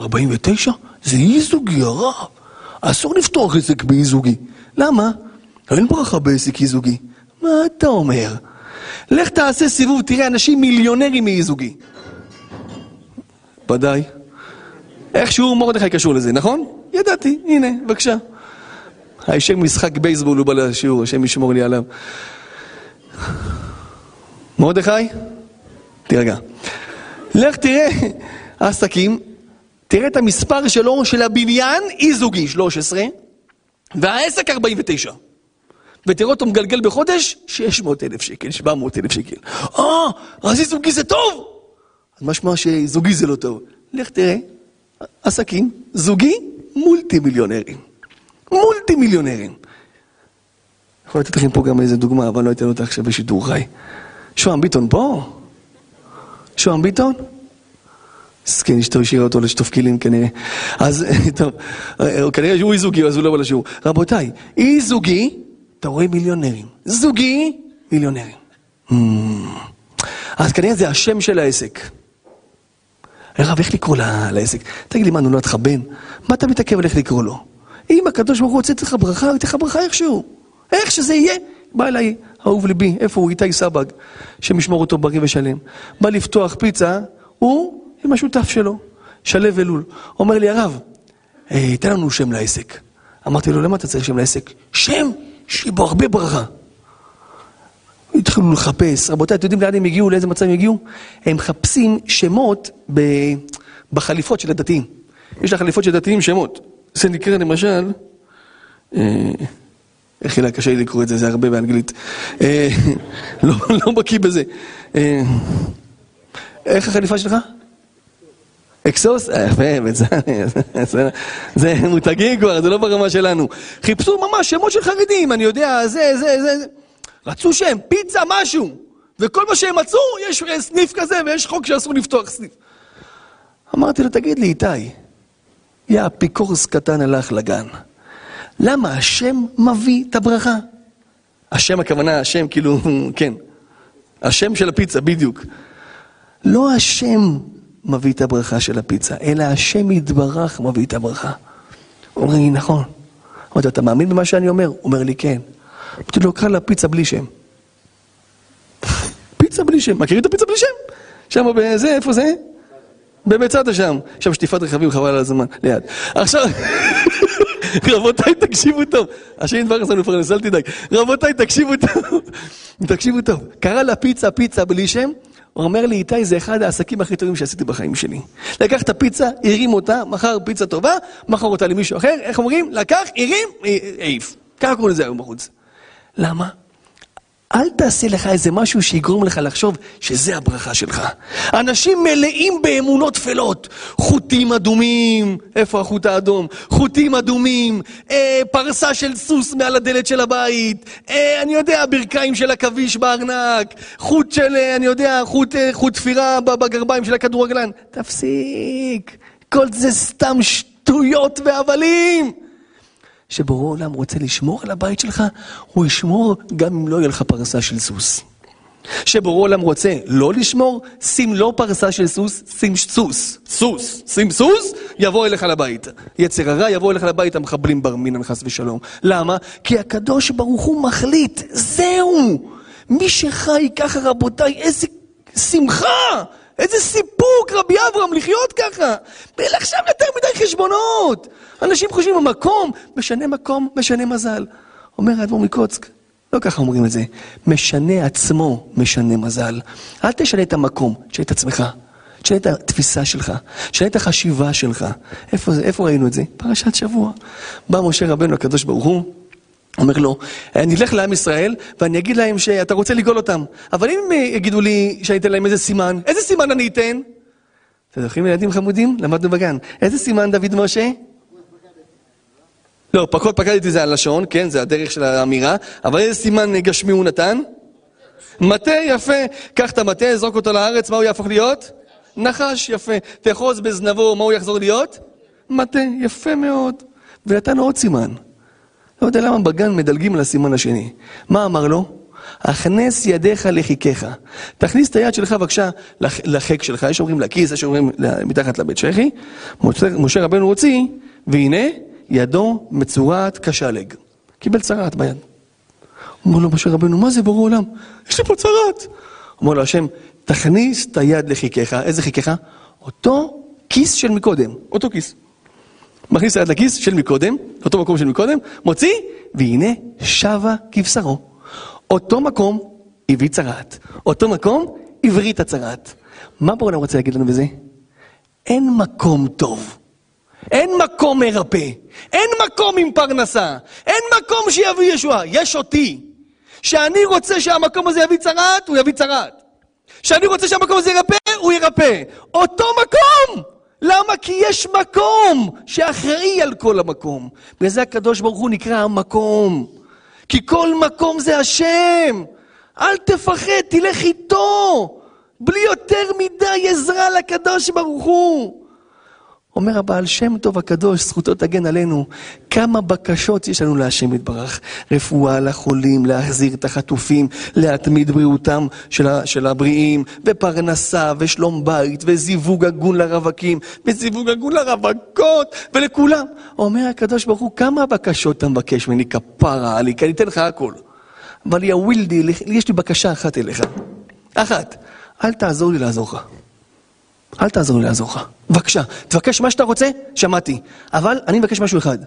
49? זה אי זוגי, הרב. אסור לפתוח עסק באי זוגי. למה? אין ברכה בעסק אי זוגי. מה אתה אומר? לך תעשה סיבוב, תראה אנשים מיליונרים מאי זוגי. ודאי. איכשהו מרדכי קשור לזה, נכון? ידעתי, הנה, בבקשה. הישר משחק בייסבול הוא בא לשיעור, השם ישמור לי עליו. מרדכי, תירגע. לך תראה עסקים, תראה את המספר שלו, של הבניין, אי זוגי, 13, והעסק 49. ותראה אותו מגלגל בחודש, 600 אלף שקל, 700 אלף שקל. אה, אז אי זוגי זה טוב! משמע שזוגי זה לא טוב. לך תראה, עסקים, זוגי, מולטי מיליונרים. מולטי מיליונרים. יכול לתת לכם פה גם איזה דוגמה, אבל לא אתן אותה עכשיו בשידור חי. שוהם ביטון פה? שוהם ביטון? מסכן, אשתו השאירה אותו לשטוף כלים כנראה. אז, טוב, כנראה שהוא אי זוגי, אז הוא לא בא לשיעור. רבותיי, אי זוגי, אתה רואה מיליונרים. זוגי, מיליונרים. Mm. אז כנראה זה השם של העסק. הרב, איך לקרוא לעסק? תגיד לי, מה, נולד לך בן? מה אתה מתעכב על איך לקרוא לו? אם הקדוש ברוך הוא לתת לך ברכה, הוא ייתן לך ברכה איכשהו. איך שזה יהיה. בא אליי, אהוב ליבי, איפה הוא? איתי סבג, שמשמור אותו בריא ושלם. בא לפתוח פיצה, הוא עם השותף שלו, שלו אלול. אומר לי, הרב, אה, תן לנו שם לעסק. אמרתי לו, למה אתה צריך שם לעסק? שם שיהיה בו הרבה ברכה. התחילו לחפש, רבותיי, אתם יודעים לאן הם הגיעו, לאיזה מצב הם הגיעו? הם מחפשים שמות ב... בחליפות של הדתיים. יש לחליפות של דתיים שמות. זה נקרא למשל, אה, איך אלא קשה לי לקרוא את זה, זה הרבה באנגלית. אה, לא, לא בקיא בזה. אה, איך החליפה שלך? אקסוס? יפה, זה מותגים כבר, זה לא ברמה שלנו. חיפשו ממש שמות של חרדים, אני יודע, זה, זה, זה. רצו שם, פיצה, משהו. וכל מה שהם מצאו, יש סניף כזה ויש חוק שאסור לפתוח סניף. אמרתי לו, תגיד לי, איתי, יא אפיקורס קטן הלך לגן. למה השם מביא את הברכה? השם הכוונה, השם כאילו, כן. השם של הפיצה, בדיוק. לא השם מביא את הברכה של הפיצה, אלא השם יתברך מביא את הברכה. אומר לי, נכון. אמרתי, אתה מאמין במה שאני אומר? הוא אומר לי, כן. אמרתי לו, קרא לה פיצה בלי שם. פיצה בלי שם, מכירים את הפיצה בלי שם? שם בזה, איפה זה? במצדה שם, שם שטיפת רכבים חבל על הזמן, ליד. עכשיו, רבותיי תקשיבו טוב, השם דבר עשינו פרנס, אל תדאג. רבותיי תקשיבו טוב, תקשיבו טוב. קרא לה פיצה פיצה בלי שם, הוא אומר לי, איתי, זה אחד העסקים הכי טובים שעשיתי בחיים שלי. לקח את הפיצה, הרים אותה, מכר פיצה טובה, מכר אותה למישהו אחר, איך אומרים? לקח, הרים, העיף. ככה קוראים לזה היום בחוץ. למה? אל תעשה לך איזה משהו שיגרום לך לחשוב שזה הברכה שלך. אנשים מלאים באמונות טפלות. חוטים אדומים, איפה החוט האדום? חוטים אדומים, אה, פרסה של סוס מעל הדלת של הבית, אה, אני יודע, ברכיים של עכביש בארנק, חוט של, אה, אני יודע, חוט, אה, חוט תפירה בגרביים של הכדורגלן. תפסיק, כל זה סתם שטויות והבלים. שבורא עולם רוצה לשמור על הבית שלך, הוא ישמור גם אם לא יהיה לך פרסה של סוס. שבורא עולם רוצה לא לשמור, שים לא פרסה של סוס, שים סוס. סוס. שים סוס, יבוא אליך לבית. יצר הרע יבוא אליך לבית המחבלים בר מינן חס ושלום. למה? כי הקדוש ברוך הוא מחליט, זהו! מי שחי ככה רבותיי, איזה שמחה! איזה סיפוק, רבי אברהם, לחיות ככה. ואין עכשיו יותר מדי חשבונות. אנשים חושבים במקום, משנה מקום, משנה מזל. אומר האדמו"ר מקוצק, לא ככה אומרים את זה, משנה עצמו, משנה מזל. אל תשנה את המקום, תשנה את עצמך. תשנה את התפיסה שלך, תשנה את החשיבה שלך. איפה, איפה ראינו את זה? פרשת שבוע. בא משה רבנו הקדוש ברוך הוא, אומר לו, אני אלך לעם ישראל ואני אגיד להם שאתה רוצה לגאול אותם. אבל אם הם יגידו לי שאני אתן להם איזה סימן, איזה סימן אני אתן? אתם זוכרים ילדים חמודים? למדנו בגן. איזה סימן דוד משה? לא, פחות פקדתי זה הלשון, כן, זה הדרך של האמירה, אבל איזה סימן גשמי הוא נתן? מטה יפה, קח את המטה, זרוק אותו לארץ, מה הוא יהפוך להיות? נחש יפה. תאחוז בזנבו, מה הוא יחזור להיות? מטה, יפה מאוד. ונתן עוד סימן. לא יודע למה בגן מדלגים על הסימן השני. מה אמר לו? הכנס ידיך לחיכך. תכניס את היד שלך בבקשה לחק שלך, יש אומרים לכיס, יש אומרים מתחת לבית שחי. משה רבנו הוציא, והנה ידו מצורעת כשלג. קיבל צרעת ביד. אומר לו משה רבנו, מה זה בורא עולם? יש לי פה צרעת. אומר לו השם, תכניס את היד לחיכך. איזה חיכך? אותו כיס של מקודם, אותו כיס. מכניס היד לכיס של מקודם, אותו מקום של מקודם, מוציא, והנה שבה כבשרו. אותו מקום הביא צרעת, אותו מקום הבריא את הצרעת. מה בורא עולם רוצה להגיד לנו בזה? אין מקום טוב. אין מקום מרפא, אין מקום עם פרנסה, אין מקום שיביא ישועה, יש אותי. שאני רוצה שהמקום הזה יביא צרעת, הוא יביא צרעת. שאני רוצה שהמקום הזה ירפא, הוא ירפא. אותו מקום! למה? כי יש מקום שאחראי על כל המקום. וזה הקדוש ברוך הוא נקרא המקום. כי כל מקום זה השם. אל תפחד, תלך איתו. בלי יותר מדי עזרה לקדוש ברוך הוא. אומר הבעל שם טוב הקדוש, זכותו תגן עלינו, כמה בקשות יש לנו להשם יתברך. רפואה לחולים, להחזיר את החטופים, להתמיד בריאותם של, של הבריאים, ופרנסה, ושלום בית, וזיווג הגון לרווקים, וזיווג הגון לרווקות, ולכולם. אומר הקדוש ברוך הוא, כמה בקשות אתה מבקש ממני כפרה עלי, כי אני אתן לך הכל. אבל יא ווילדי, יש לי בקשה אחת אליך. אחת, אל תעזור לי לעזור לך. אל תעזור לי לעזור לך. בבקשה, תבקש מה שאתה רוצה, שמעתי. אבל אני מבקש משהו אחד.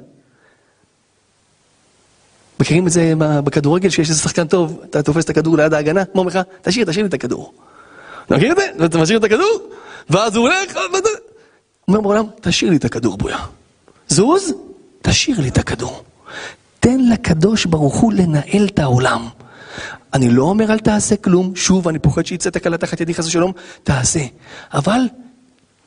מכירים את זה בכדורגל, שיש איזה שחקן טוב, אתה תופס את הכדור ליד ההגנה, אומר לך, תשאיר, תשאיר לי את הכדור. אתה מכיר את זה? אתה משאיר את הכדור, ואז הוא הולך, אומר בעולם, תשאיר לי את הכדור, בויה. זוז, תשאיר לי את הכדור. תן לקדוש ברוך הוא לנהל את העולם. אני לא אומר אל תעשה כלום, שוב, אני פוחד שיצא תקלה תחת ידי חס ושלום, תעשה. אבל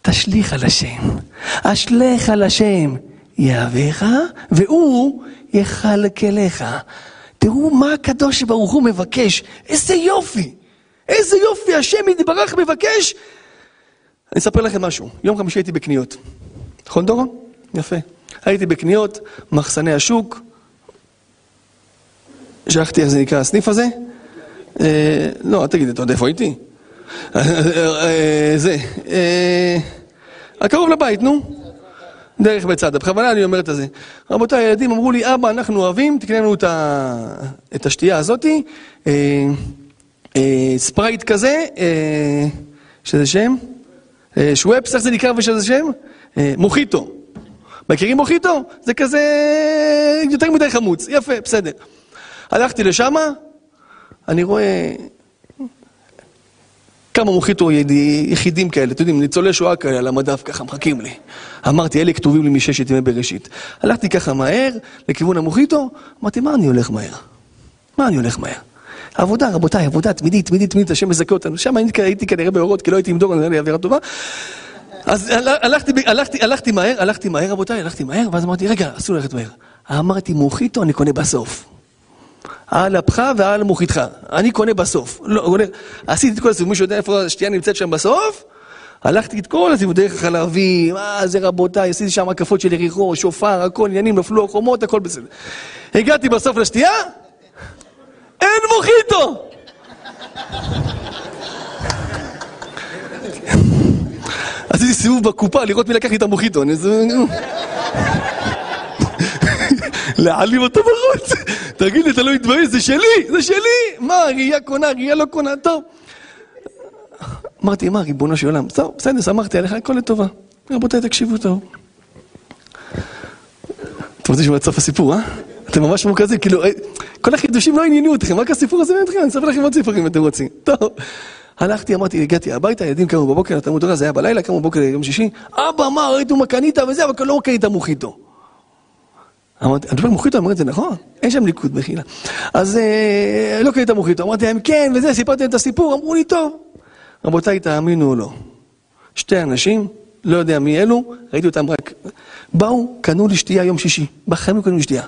תשליך על השם. אשליך על השם יהבך, והוא יכלכלך. תראו מה הקדוש ברוך הוא מבקש. איזה יופי! איזה יופי השם יתברך מבקש. אני אספר לכם משהו. יום חמישי הייתי בקניות. נכון דורון? יפה. הייתי בקניות, מחסני השוק. שכחתי איך זה נקרא הסניף הזה. אה, לא, אל תגיד, אתה יודע איפה הייתי? אה, זה, הקרוב לבית, נו. דרך בצד, בכוונה אני אומר את זה. רבותיי, הילדים אמרו לי, אבא, אנחנו אוהבים, תקנה לנו את, השתייה הזאתי, אה, אה, ספרייט כזה, אה, שזה שם? אה, שוואפס, איך זה נקרא ושזה שם? אה, מוחיטו. מכירים מוחיטו? זה כזה יותר מדי חמוץ. יפה, בסדר. הלכתי לשמה, אני רואה כמה מוחיטו יחידים כאלה, אתם יודעים, ניצולי שואה כאלה על המדף ככה, מחכים לי. אמרתי, אלה כתובים לי מששת ימי בראשית. הלכתי ככה מהר לכיוון המוחיטו, אמרתי, מה אני הולך מהר? מה אני הולך מהר? עבודה, רבותיי, עבודה תמידית, תמידית, תמידית, השם מזכה אותנו. שם הייתי כנראה באורות, כי לא הייתי עם דור, נראה לי אווירה טובה. אז הלכתי, הלכתי, הלכתי מהר, הלכתי מהר, רבותיי, הלכתי מהר, ואז אמרתי, רגע, אסור ללכת מהר. אמרתי, מוחיטו אני קונה בסוף. על אפך ועל מוחיתך. אני קונה בסוף. לא, קונה... עשיתי את כל הסיבוב, מישהו יודע איפה השתייה נמצאת שם בסוף? הלכתי את כל הסיבוב, דרך החלבים, מה זה רבותיי, עשיתי שם הקפות של יריחו, שופר, הכל, עניינים, נפלו החומות, הכל בסדר. הגעתי בסוף לשתייה, אין מוחיטו! עשיתי סיבוב בקופה לראות מי לקח לי את המוחיטו. להעלים אותו בחוץ. תגיד לי, אתה לא מתבייש? זה שלי, זה שלי! מה, ראייה קונה, ראייה לא קונה, טוב. אמרתי, מה, ריבונו של עולם? טוב, בסדר, שמחתי עליך, הכל לטובה. רבותיי, תקשיבו טוב. אתם רוצים לשמוע את סוף הסיפור, אה? אתם ממש מורכזים, כאילו, אה, כל החידושים לא עניינו אתכם, רק הסיפור הזה מעניין אתכם, אני אספר לכם עוד סיפורים אם אתם רוצים. טוב. הלכתי, אמרתי, הגעתי הביתה, ילדים קמו בבוקר, תלמוד תורה, זה היה בלילה, קמו בבוקר יום שישי, אבא, מה, ראיתו מה קנית וזה, אבל לא קנית מוחיטו. אמרתי, אני מוחיטו, אמרתי, זה נכון, אין שם ליכוד, מחילה. אז אה, לא קנית מוחיטו, אמרתי להם, כן, וזה, סיפרתי להם את הסיפור, אמרו לי, טוב. רבותיי, תאמינו או לא, שתי אנשים, לא יודע מי אלו, ראיתי אותם רק, באו, קנו לי שתייה יום שישי, בחיים לא קנו לי שתייה.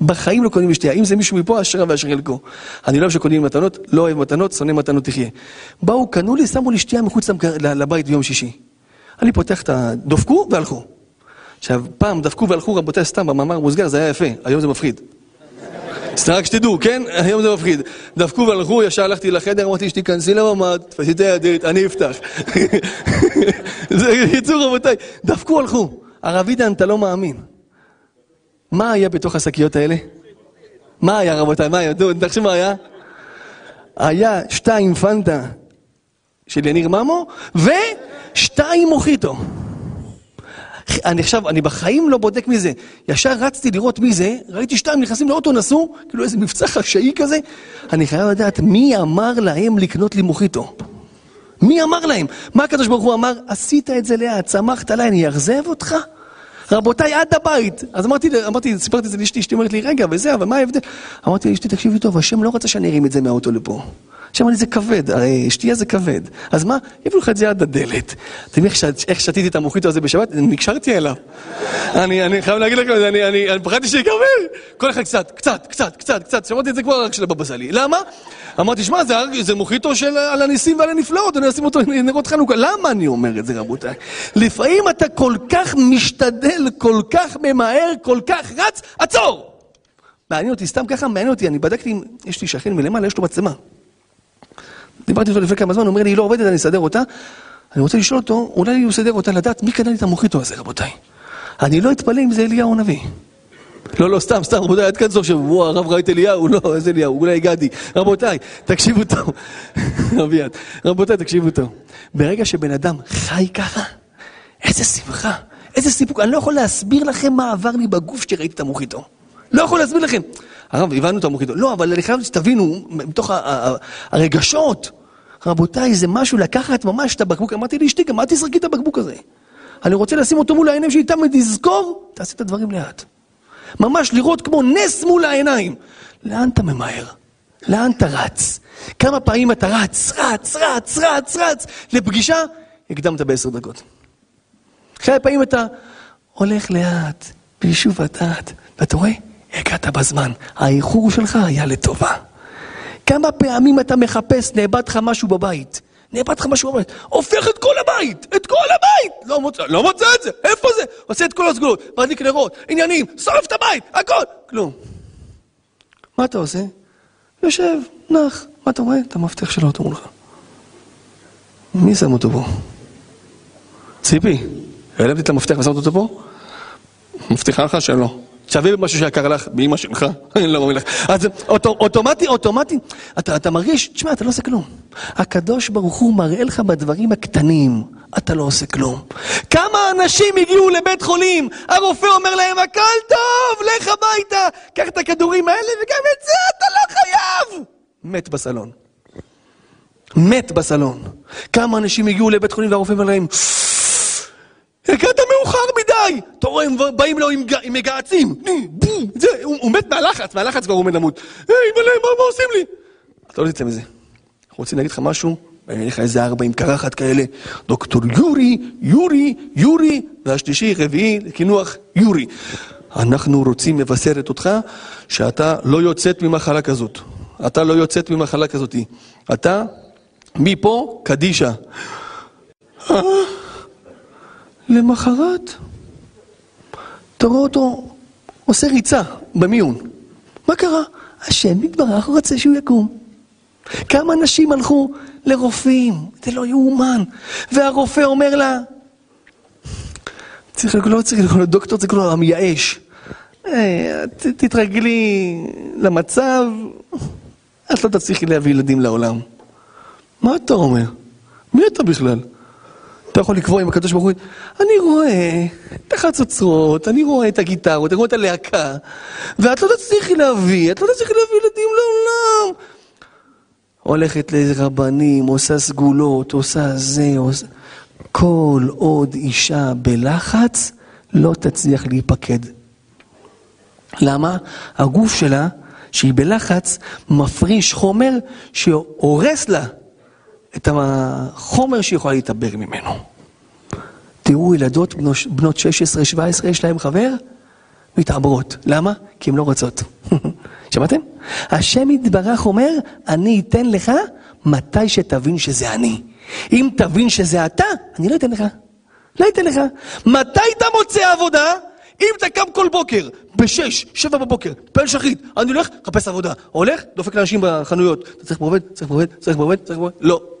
בחיים לא קונים שתייה. אם זה מישהו מפה, אשרה ואשר חלקו. אני לא אוהב שקונים מתנות, לא אוהב מתנות, שונא מתנות תחיה. באו, קנו לי, שמו לי שתייה מחוץ לבית ביום שישי. אני פותח את ה... דופקו והלכו. עכשיו, פעם דפקו והלכו, רבותיי, סתם, במאמר מוסגר, זה היה יפה, היום זה מפחיד. סתם רק שתדעו, כן? היום זה מפחיד. דפקו והלכו, ישר הלכתי לחדר, אמרתי אשתי, כנסי לממ"ד, תפסי את הידית, אני אפתח. זה יצאו רבותיי, דפקו הלכו. הרב עידן, אתה לא מאמין. מה היה בתוך השקיות האלה? מה היה רבותיי? מה היה? תחשבו מה היה? היה שתיים פנטה של יניר ממו ושתיים מוחיטו. אני עכשיו, אני בחיים לא בודק מי זה. ישר רצתי לראות מי זה, ראיתי שתיים נכנסים לאוטו, נסעו, כאילו איזה מבצע חשאי כזה. אני חייב לדעת מי אמר להם לקנות לי מוחיטו. מי אמר להם? מה הקדוש ברוך הוא אמר? עשית את זה לאט, צמחת עליי, אני אאכזב אותך? רבותיי, עד הבית. אז אמרתי, אמרתי, סיפרתי את זה לאשתי, אשתי אומרת לי, רגע, וזה, אבל מה ההבדל? אמרתי לאשתי, תקשיבי טוב, השם לא רצה שאני ארים את זה מהאוטו לפה. עכשיו אמר לי, זה כבד, הרי שתייה זה כבד. אז מה? יביאו לך את זה עד הדלת. אתם יודעים איך שתיתי את המוחיטו הזה בשבת? נקשרתי אליו. אני, חייב להגיד לכם, אני, אני, אני פחדתי שיגמר. כל אחד קצת, קצת, קצת, קצת, קצת. שמעתי את זה כבר רק של הבבא סאלי. למה? אמרתי, שמע, זה, מוחיטו של על הניסים ועל הנפלאות, אני אשים אותו נרות חנוכה. למה אני אומר את זה, רבותיי? לפעמים אתה כל כך משתדל, כל כך ממהר, כל כך רץ, עצור! מעניין אותי, סתם ככה מעניין אותי, אני בדקתי, יש לי שכן מלמעלה, יש לו מצלמה. דיברתי איתו לפני כמה זמן, הוא אומר לי, היא לא עובדת, אני אסדר אותה. אני רוצה לשאול אותו, אולי הוא יסדר אותה לדעת מי קנה לי את המוחיטו הזה, רבותיי. אני לא אתפלא אם זה אליהו הנביא. לא, לא, סתם, סתם, רבותיי, עד כאן סוף שבוע, הרב ראה את אליהו, לא, איזה אליהו, אולי גדי. רבותיי, תקשיבו טוב. רבותיי, תקשיבו טוב. ברגע שבן אדם חי ככה, איזה שמחה, איזה סיפוק. אני לא יכול להסביר לכם מה עבר לי בגוף כשראיתי את המוחיטו. לא יכול להסביר לכם. הרב, הבנו את המוחיטו. לא, אבל אני חייב שתבינו, מתוך הרגשות, רבותיי, זה משהו לקחת ממש את הבקבוק. אמרתי לאשתי, גם אל תזרקי את הבקבוק הזה. אני רוצה לשים אותו מול העיניים שלי, תמיד תזכור, תעשה את הדברים לאט. ממש לראות כמו נס מול העיניים. לאן אתה ממהר? לאן אתה רץ? כמה פעמים אתה רץ, רץ, רץ, רץ, רץ, לפגישה, הקדמת בעשר דקות. כמה פעמים אתה הולך לאט, ביישוב הדעת, ואתה רואה? הגעת בזמן, האיחור שלך היה לטובה. כמה פעמים אתה מחפש, נאבד לך משהו בבית. נאבד לך משהו בבית. הופך את כל הבית! את כל הבית! לא מוצא, לא מוצא את זה! איפה זה? עושה את כל הסגולות, מדליק נרות, עניינים, שורף את הבית, הכל! כלום. מה אתה עושה? יושב, נח. מה אתה רואה? את המפתח של האוטו מולך. מי שם אותו פה? ציפי, העלמתי את המפתח ושמת אותו פה? מבטיחה לך שלא. שווה במשהו שיקר לך, באמא שלך, אני לא מאמין לך. אז אוטו, אוטומטי, אוטומטי, אתה, אתה מרגיש, תשמע, אתה לא עושה כלום. הקדוש ברוך הוא מראה לך בדברים הקטנים, אתה לא עושה כלום. כמה אנשים הגיעו לבית חולים, הרופא אומר להם, הכל טוב, לך הביתה, קח את הכדורים האלה וגם את זה אתה לא חייב! מת בסלון. מת בסלון. כמה אנשים הגיעו לבית חולים והרופא אומר להם, הגעת מדי! אתה רואה, הם באים לו עם, מגהצים. הוא, מת מהלחץ, מהלחץ כבר הוא עומד למות. היי, מלא, מה, עושים לי? אתה לא תצא מזה. אנחנו רוצים להגיד לך משהו, אגיד לך איזה ארבע עם קרחת כאלה. דוקטור יורי, יורי, יורי, והשלישי, רביעי, לקינוח יורי. אנחנו רוצים מבשרת אותך שאתה לא יוצאת ממחלה כזאת. אתה לא יוצאת ממחלה כזאת. אתה, מפה, קדישה. למחרת, אתה רואה אותו עושה ריצה במיון. מה קרה? השם יתברך רוצה שהוא יקום. כמה אנשים הלכו לרופאים, זה לא יאומן. והרופא אומר לה, צריך לקרוא, לא צריך לקרוא לדוקטור, צריך לקרוא לו המייאש. אה, תתרגלי למצב, את לא תצליחי להביא ילדים לעולם. מה אתה אומר? מי אתה בכלל? אתה יכול לקבוע עם הקדוש ברוך הוא, אני רואה את החצוצרות, אני רואה את הגיטרות, אני רואה את הלהקה, ואת לא תצליחי להביא, את לא תצליחי להביא ילדים לעולם. הולכת לרבנים, עושה סגולות, עושה זה, עושה... כל עוד אישה בלחץ, לא תצליח להיפקד. למה? הגוף שלה, שהיא בלחץ, מפריש חומר שהורס לה את החומר שהיא יכולה להתעבר ממנו. תראו, ילדות בנות 16-17, יש להם חבר? מתעברות. למה? כי הן לא רוצות. שמעתם? השם יתברך אומר, אני אתן לך מתי שתבין שזה אני. אם תבין שזה אתה, אני לא אתן לך. לא אתן לך. מתי אתה מוצא עבודה? אם אתה קם כל בוקר, בשש, שבע בבוקר, פועל שחית, אני הולך, חפש עבודה. הולך, דופק לאנשים בחנויות. אתה צריך בעובד, צריך בעובד, צריך בעובד, צריך בעובד. לא.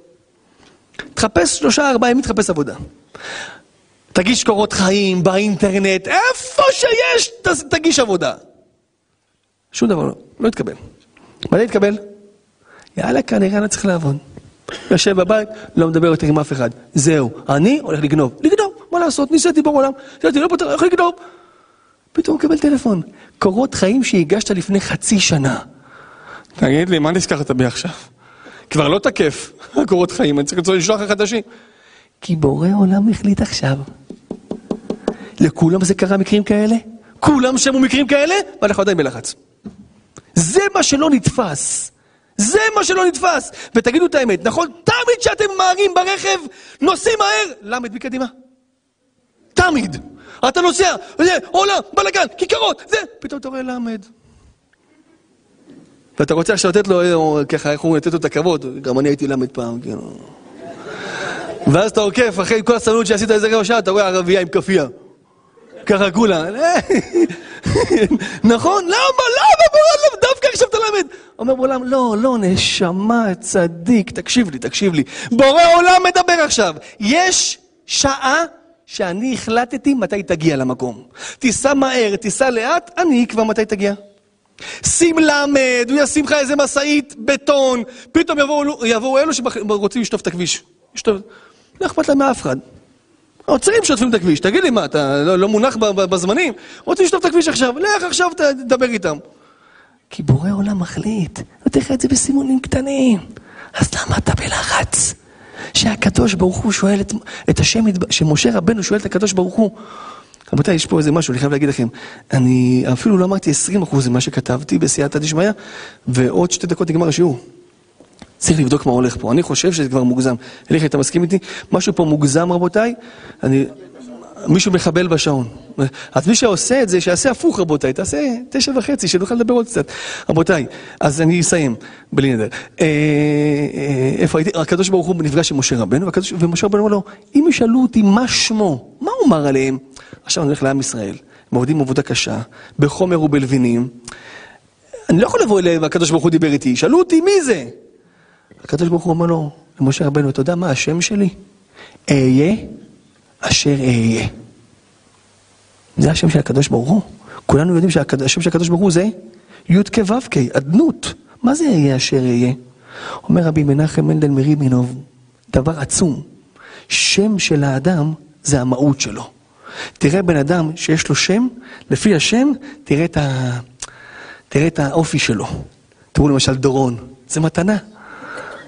תחפש שלושה, ארבעה ימים, תחפש עבודה. תגיש קורות חיים באינטרנט, איפה שיש, תגיש עבודה. שום דבר לא, לא יתקבל. מתי יתקבל? יאללה, כנראה אני צריך לעבוד. יושב בבית, לא מדבר יותר עם אף אחד. זהו, אני הולך לגנוב. לגנוב, מה לעשות? ניסיתי בעולם, ניסיתי, לא פותר, איך לגנוב? פתאום הוא מקבל טלפון. קורות חיים שהגשת לפני חצי שנה. תגיד לי, מה נזכרת בי עכשיו? כבר לא תקף, הקורות חיים, אני צריך לשלוח לך חדשים. כי בורא עולם החליט עכשיו. לכולם זה קרה מקרים כאלה? כולם שמעו מקרים כאלה? ואנחנו עדיין בלחץ. זה מה שלא נתפס. זה מה שלא נתפס. ותגידו את האמת, נכון? תמיד כשאתם ממהרים ברכב, נוסעים מהר, למד מקדימה. תמיד. אתה נוסע, זה, עולם, בלאגן, כיכרות, זה, פתאום אתה רואה למד. ואתה רוצה עכשיו לתת לו, אה, ככה, איך הוא לתת לו את הכבוד, גם אני הייתי למד פעם, כאילו. ואז אתה עוקף, אחרי כל הסבלנות שעשית איזה רבע שעה, אתה רואה ערבייה עם כפייה. ככה כולה. נכון? למה? למה בעולם דווקא עכשיו אתה למד? אומר בעולם, לא, לא, נשמה, צדיק, תקשיב לי, תקשיב לי. בורא עולם מדבר עכשיו. יש שעה שאני החלטתי מתי תגיע למקום. תיסע מהר, תיסע לאט, אני אקבע מתי תגיע. שים למד, הוא ישים לך איזה משאית בטון, פתאום יבואו, יבואו אלו שרוצים לשטוף את הכביש. לא אכפת להם מאף אחד. עוצרים שוטפים את הכביש, תגיד לי מה, אתה לא, לא מונח בזמנים? רוצים לשטוף את הכביש עכשיו, לך עכשיו תדבר איתם. כי בורא עולם מחליט, נותן לך את זה בסימונים קטנים. אז למה אתה בלחץ? שהקדוש ברוך הוא שואל את, את השם, שמשה רבנו שואל את הקדוש ברוך הוא. רבותיי, יש פה איזה משהו, אני חייב להגיד לכם. אני אפילו לא אמרתי 20% ממה שכתבתי בסייעתא דשמיא, ועוד שתי דקות נגמר השיעור. צריך לבדוק מה הולך פה. אני חושב שזה כבר מוגזם. אליך, אתה מסכים איתי? משהו פה מוגזם, רבותיי? אני... מישהו מחבל בשעון. אז מי שעושה את זה, שיעשה הפוך, רבותיי. תעשה תשע וחצי, שנוכל לדבר עוד קצת. רבותיי, אז אני אסיים, בלי נדר. אה, אה, איפה הייתי? הקדוש ברוך הוא נפגש עם משה רבנו, ומשה רבנו אומר לו, אם ישאלו אותי מה שמו, מה הוא אמר עליהם? עכשיו אני הולך לעם ישראל. הם עובדים עבודה קשה, בחומר ובלבינים. אני לא יכול לבוא אליהם, הקדוש ברוך הוא דיבר איתי, שאלו אותי מי זה? הקדוש ברוך הוא אומר לו, למשה רבנו, אתה יודע מה השם שלי? אהיה אשר אהיה. זה השם של הקדוש ברוך הוא. כולנו יודעים שהשם של הקדוש ברוך הוא זה י"ק ו"ק, אדנות. מה זה יהיה אשר יהיה? אומר רבי מנחם מנדל מריבינוב, דבר עצום. שם של האדם זה המהות שלו. תראה בן אדם שיש לו שם, לפי השם, תראה את, ה... תראה את האופי שלו. תראו למשל דורון, זה מתנה.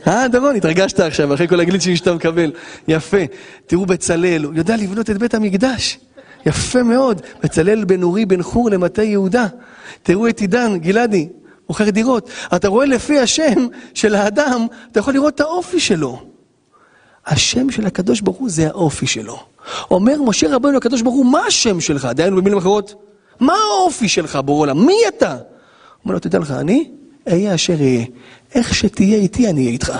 אה, דורון, התרגשת עכשיו, אחרי כל הגליצ'ים שאתה מקבל. יפה. תראו בצלאל, הוא יודע לבנות את בית המקדש. יפה מאוד. בצלאל בן אורי בן חור למטה יהודה. תראו את עידן, גלעדי, מוכר דירות. אתה רואה לפי השם של האדם, אתה יכול לראות את האופי שלו. השם של הקדוש ברוך הוא זה האופי שלו. אומר משה רבנו לקדוש ברוך הוא, מה השם שלך? דהיינו במילים אחרות, מה האופי שלך בורא עולם? מי אתה? אומר לו, תדע לך, אני אהיה אשר אהיה. איך שתהיה איתי, אני אהיה איתך.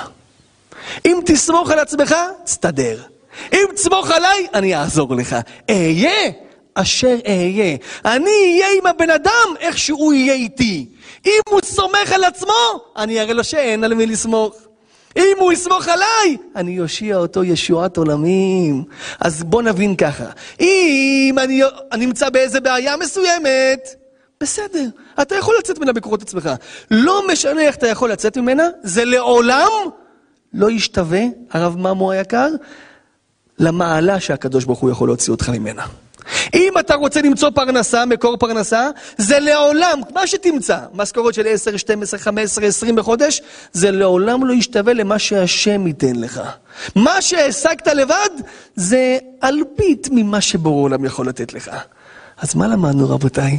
אם תסמוך על עצמך, תסתדר. אם תסמוך עליי, אני אעזור לך. אהיה אשר אהיה. אני אהיה עם הבן אדם איך שהוא יהיה איתי. אם הוא סומך על עצמו, אני אראה לו שאין על מי לסמוך. אם הוא יסמוך עליי, אני אושיע אותו ישועת עולמים. אז בוא נבין ככה, אם אני, אני נמצא באיזה בעיה מסוימת, בסדר, אתה יכול לצאת ממנה בקורות עצמך. לא משנה איך אתה יכול לצאת ממנה, זה לעולם לא ישתווה, הרב ממו היקר, למעלה שהקדוש ברוך הוא יכול להוציא אותך ממנה. אם אתה רוצה למצוא פרנסה, מקור פרנסה, זה לעולם, מה שתמצא, משכורת של 10, 12, 15, 20 בחודש, זה לעולם לא ישתווה למה שהשם ייתן לך. מה שהשגת לבד, זה אלפית ממה שבורא עולם יכול לתת לך. אז מה למדנו רבותיי?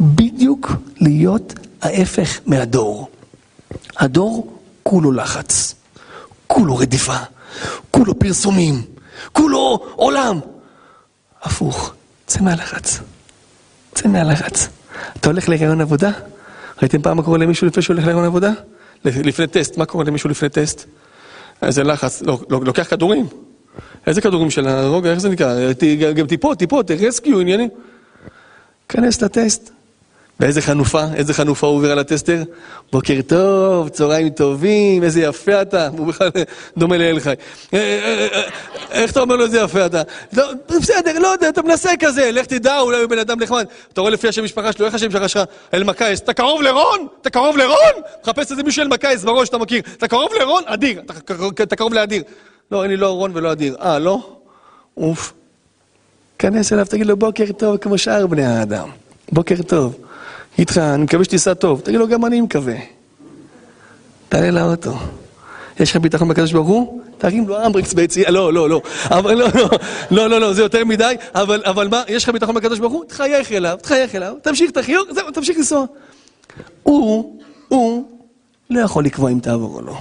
בדיוק להיות ההפך מהדור. הדור כולו לחץ, כולו רדיפה, כולו פרסומים, כולו עולם. הפוך, צא מהלחץ. צא מהלחץ. אתה הולך להיריון עבודה? ראיתם פעם מה קורה למישהו לפני שהוא הולך להיריון עבודה? לפני טסט, מה קורה למישהו לפני טסט? איזה לחץ, לוקח כדורים. איזה כדורים של הרוגע, איך זה נקרא? גם טיפות, טיפות, רסקיו, עניינים. כנס לטסט. ואיזה חנופה, איזה חנופה הוא עובר על הטסטר? בוקר טוב, צהריים טובים, איזה יפה אתה. הוא בכלל דומה לאל חי. אה, אה, אה, איך אתה אומר לו איזה יפה אתה? לא, בסדר, לא יודע, אתה מנסה כזה, לך תדע, אולי הוא בן אדם נחמד. אתה רואה לפי השם משפחה שלו, איך השם משפחה שלך? אלמקייס. אתה קרוב לרון? אתה קרוב לרון? מחפש איזה מישהו אלמקייס בראש שאתה מכיר. אתה קרוב לרון? אדיר. אתה קרוב לאדיר. לא, אין לי לא רון ולא אדיר. אה, לא? אוף. כנס אליו, תגיד לו בוקר טוב כמו שאר בני האדם. בוקר טוב. איתך, אני מקווה שתיסע טוב. תגיד לו, גם אני מקווה. תעלה לאוטו. יש לך ביטחון בקדוש ברוך הוא? תרים לו אמברקס ביציאה, לא, לא, לא. אבל לא, לא, לא, לא, לא, זה יותר מדי. אבל, אבל מה, יש לך ביטחון בקדוש ברוך הוא? תחייך אליו, תחייך אליו, תמשיך את החיוך, זהו, תמשיך לנסוע. הוא, הוא, לא יכול לקבוע אם תעבור או לא.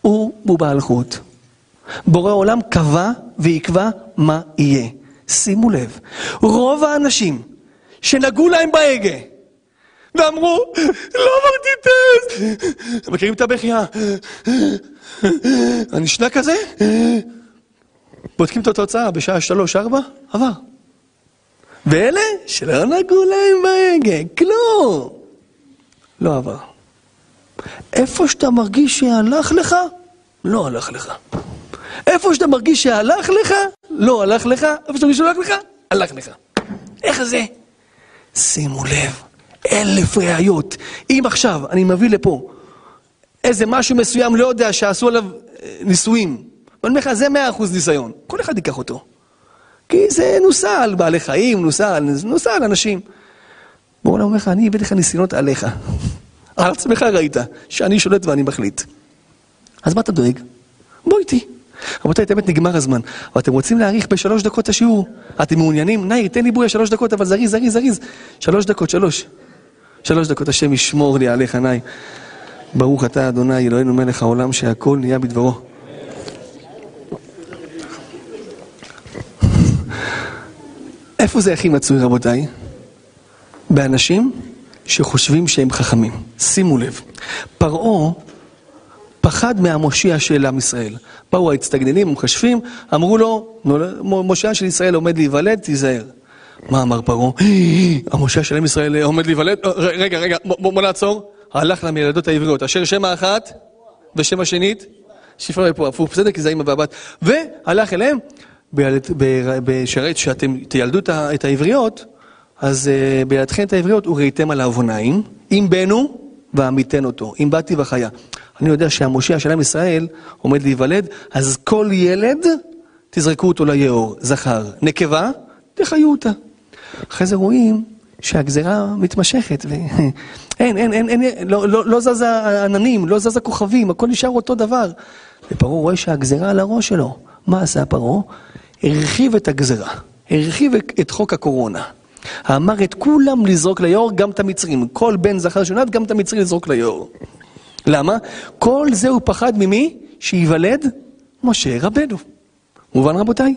הוא, הוא בעל חוט. בורא עולם קבע ויקבע מה יהיה. שימו לב, רוב האנשים שנגעו להם בהגה, ואמרו, לא אמרתי טסט. אתם מכירים את הבכייה? הנשנה כזה? בודקים את התוצאה בשעה שלוש, ארבע, עבר. ואלה שלא נגעו להם בהגה, כלום. לא עבר. איפה שאתה מרגיש שהלך לך, לא הלך לך. איפה שאתה מרגיש שהלך לך, לא הלך לך, איפה שאתה מרגיש שהלך לך, הלך לך. איך זה? שימו לב. אלף ראיות. אם עכשיו אני מביא לפה איזה משהו מסוים, לא יודע, שעשו עליו אה, ניסויים, ואני אומר לך, זה מאה אחוז ניסיון, כל אחד ייקח אותו. כי זה נוסע על בעלי חיים, נוסע, נוסע על אנשים. בואו נאמר לך, אני הבאתי לך ניסיונות עליך. על עצמך ראית, שאני שולט ואני מחליט. אז מה אתה דואג? בוא איתי. רבותיי, באמת נגמר הזמן. אבל אתם רוצים להאריך בשלוש דקות את השיעור? אתם מעוניינים? נאיר, תן לי בויה שלוש דקות, אבל זריז, זריז, זריז. שלוש דקות, שלוש. שלוש דקות, השם ישמור לי עליך, נאי. ברוך אתה, אדוני, אלוהינו מלך העולם, שהכל נהיה בדברו. איפה זה הכי מצוי, רבותיי? באנשים שחושבים שהם חכמים. שימו לב, פרעה פחד מהמושיע של עם ישראל. באו האצטגננים, המכשפים, אמרו לו, מושיע של ישראל עומד להיוולד, תיזהר. מה אמר פרעה? המשה של עם ישראל עומד להיוולד? אה, רגע, רגע, בוא נעצור. הלך למילדות העבריות, אשר שם האחת ושם השנית, שפרה ופה, הפוך? כי זה האמא והבת. והלך אליהם, בשראית שאתם תילדו את העבריות, אז uh, בידכם את העבריות וראיתם על העווניים, אם בנו ועמיתן אותו, אם באתי וחיה. אני יודע שהמושיע של עם ישראל עומד להיוולד, אז כל ילד, תזרקו אותו ליאור, זכר. נקבה, תחיו אותה. אחרי זה רואים שהגזרה מתמשכת, ואין, אין, אין, אין, לא, לא, לא זז העננים, לא זז הכוכבים, הכל נשאר אותו דבר. ופרעה רואה שהגזרה על הראש שלו. מה עשה פרעה? הרחיב את הגזרה, הרחיב את חוק הקורונה. אמר את כולם לזרוק ליאור, גם את המצרים. כל בן זכר שנולד, גם את המצרי לזרוק ליאור. למה? כל זה הוא פחד ממי? שייוולד משה רבנו. מובן רבותיי?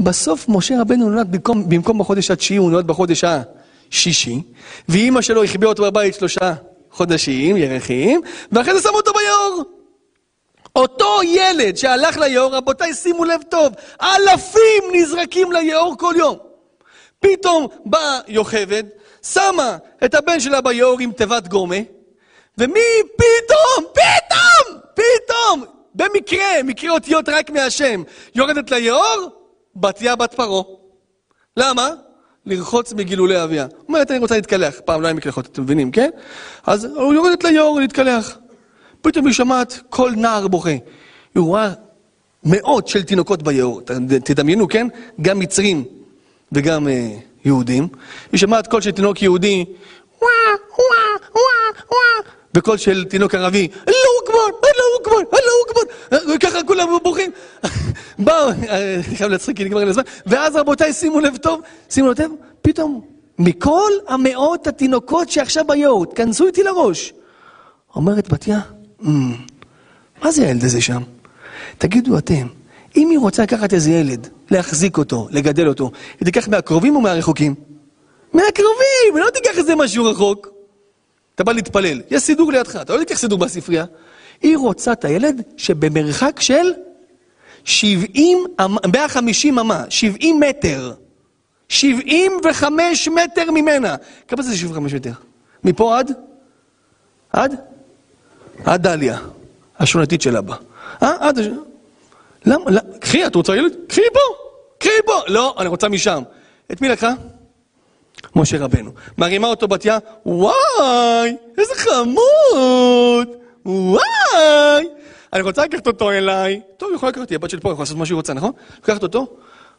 בסוף משה רבנו נולד במקום, במקום בחודש התשיעי, הוא נולד בחודש השישי, ואימא שלו החביאה אותו בבית שלושה חודשים, ירחים, ואחרי זה שמו אותו ביאור. אותו ילד שהלך ליאור, רבותיי, שימו לב טוב, אלפים נזרקים ליאור כל יום. פתאום באה יוכבד, שמה את הבן שלה ביאור עם תיבת גומה, ומי פתאום, פתאום, פתאום, במקרה, מקרה אותיות רק מהשם, יורדת ליאור, בתיה בת פרעה. למה? לרחוץ מגילולי אביה. אומרת, אני רוצה להתקלח. פעם לא היה מקלחות, אתם מבינים, כן? אז הוא יורדת ליאור להתקלח. פתאום היא שומעת כל נער בוכה. היא רואה מאות של תינוקות ביאור. תדמיינו, כן? גם מצרים וגם אה, יהודים. היא שומעת קול של תינוק יהודי, וואה, וואה, וואה, וואה. וקול של תינוק ערבי, אללהו אכבר, אללהו אכבר, אללהו אכבר. וככה כולם בוכים. באו, אני חייב להצחיק כי נגמר לי הזמן. ואז רבותיי, שימו לב טוב, שימו לב טוב, פתאום, מכל המאות התינוקות שעכשיו ביאור, תכנסו איתי לראש. אומרת בתיה, מה זה הילד הזה שם? תגידו אתם, אם היא רוצה לקחת איזה ילד, להחזיק אותו, לגדל אותו, היא תיקח מהקרובים או מהרחוקים? מהקרובים, לא תיקח איזה משהו רחוק. אתה בא להתפלל, יש סידור לידך, אתה לא תיקח סידור בספרייה. היא רוצה את הילד שבמרחק של 70, 150 אמה, 70 מטר. 75 מטר ממנה. כמה זה 75 מטר? מפה עד? עד? עד דליה, השכונתית של אבא. אה? עד... למה? למה? קחי, את רוצה ילד? קחי פה! קחי פה! לא, אני רוצה משם. את מי לקחה? משה רבנו. מרימה אותו בתיה, וואי, איזה חמוד! וואי! אני רוצה לקחת אותו אליי. טוב, היא יכולה לקחת אותי, הבת של פה, היא יכולה לעשות מה שהיא רוצה, נכון? לקחת אותו.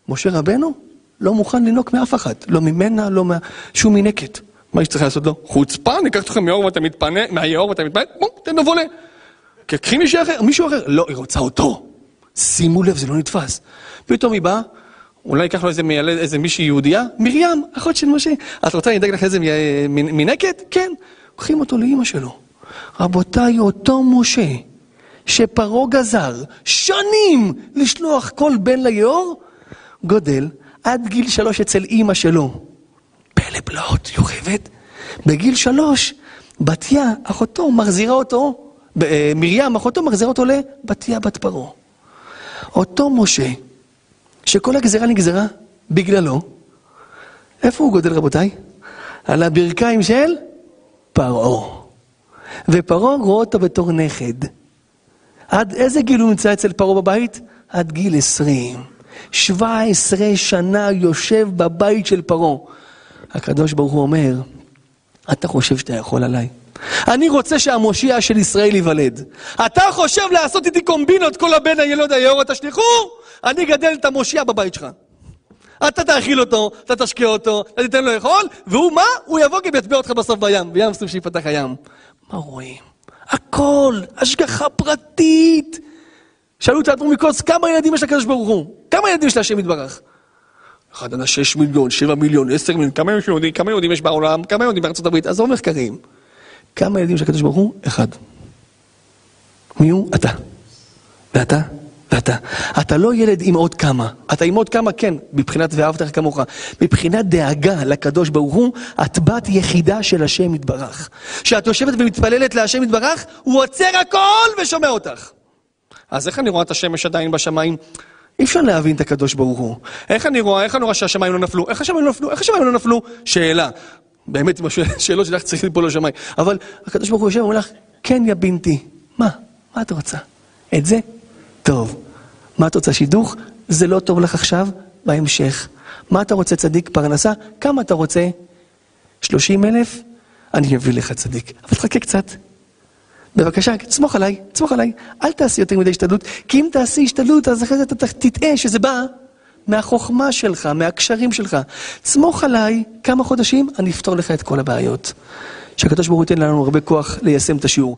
משה רבנו לא מוכן לנוק מאף אחד. לא ממנה, לא מה... שום מינקת. מה שצריך לעשות לו? חוצפה, אני אקח אתכם מהיאור ואתה מתפנה, מהיאור ואתה מתפנה, בואו, תן לו וולה. קחי מישהו אחר, מישהו אחר. לא, היא רוצה אותו. שימו לב, זה לא נתפס. פתאום היא באה, אולי ייקח לו איזה מיילד, איזה מישהי יהודייה? מרים, אחות של משה. את רוצה, אני אדאג לך איזה מינקת? כן. לוקחים אותו לאימא שלו. רבותיי, אותו משה, שפרעה גזר שנים לשלוח כל בן ליאור, גודל עד גיל שלוש אצל אימא שלו. פלא פלאות, יוכבד. בגיל שלוש, בתיה, אחותו, מחזירה אותו, אה, מרים, אחותו, מחזירה אותו לבתיה בת פרעה. אותו משה, שכל הגזרה נגזרה בגללו, איפה הוא גודל רבותיי? על הברכיים של פרעה. ופרעה רואה אותו בתור נכד. עד איזה גיל הוא נמצא אצל פרעה בבית? עד גיל עשרים. שבע עשרה שנה יושב בבית של פרעה. הקדוש ברוך הוא אומר, אתה חושב שאתה יכול עליי? אני רוצה שהמושיע של ישראל ייוולד. אתה חושב לעשות איתי קומבינות כל הבן הילוד היאור תשליכו? אני אגדל את המושיע בבית שלך. אתה תאכיל אותו, אתה תשקיע אותו, אתה תיתן לו לאכול, והוא מה? הוא יבוא גם יטביע אותך בסוף בים, בים סוף שיפתח הים. מה רואים? הכל, השגחה פרטית. שאלו את האדמו"ר מקוץ, כמה ילדים יש לקדוש ברוך הוא? כמה ילדים יש להשם יתברך? אחד עד שש מיליון, שבע מיליון, עשר מיליון, כמה יהודים, כמה יהודים יש בעולם, כמה יהודים בארצות הברית, עזוב מחקרים. כמה ילדים של הקדוש ברוך הוא? אחד. מי הוא? אתה. ואתה? ואתה. אתה לא ילד עם עוד כמה. אתה עם עוד כמה, כן, מבחינת ואהבת כמוך. מבחינת דאגה לקדוש ברוך הוא, את בת יחידה של השם יתברך. כשאת יושבת ומתפללת להשם יתברך, הוא עוצר הכל ושומע אותך. אז איך אני רואה את השמש עדיין בשמיים? אי אפשר להבין את הקדוש ברוך הוא. איך אני רואה, איך אני רואה שהשמיים לא נפלו? איך השמיים לא נפלו? איך השמיים לא נפלו? שאלה. באמת, עם השאלות שלך צריכים ליפול לשמיים. אבל הקדוש ברוך הוא יושב ואומר לך, כן יא בינתי. מה? מה את רוצה? את זה? טוב. מה את רוצה? שידוך? זה לא טוב לך עכשיו? בהמשך. מה אתה רוצה צדיק? פרנסה? כמה אתה רוצה? שלושים אלף, אני אביא לך צדיק. אבל תחכה קצת. בבקשה, תסמוך עליי, תסמוך עליי. אל תעשי יותר מדי השתדלות, כי אם תעשי השתדלות, אז אחרי זה אתה תטעה שזה בא מהחוכמה שלך, מהקשרים שלך. תסמוך עליי, כמה חודשים, אני אפתור לך את כל הבעיות. שהקדוש ברוך הוא ייתן לנו הרבה כוח ליישם את השיעור.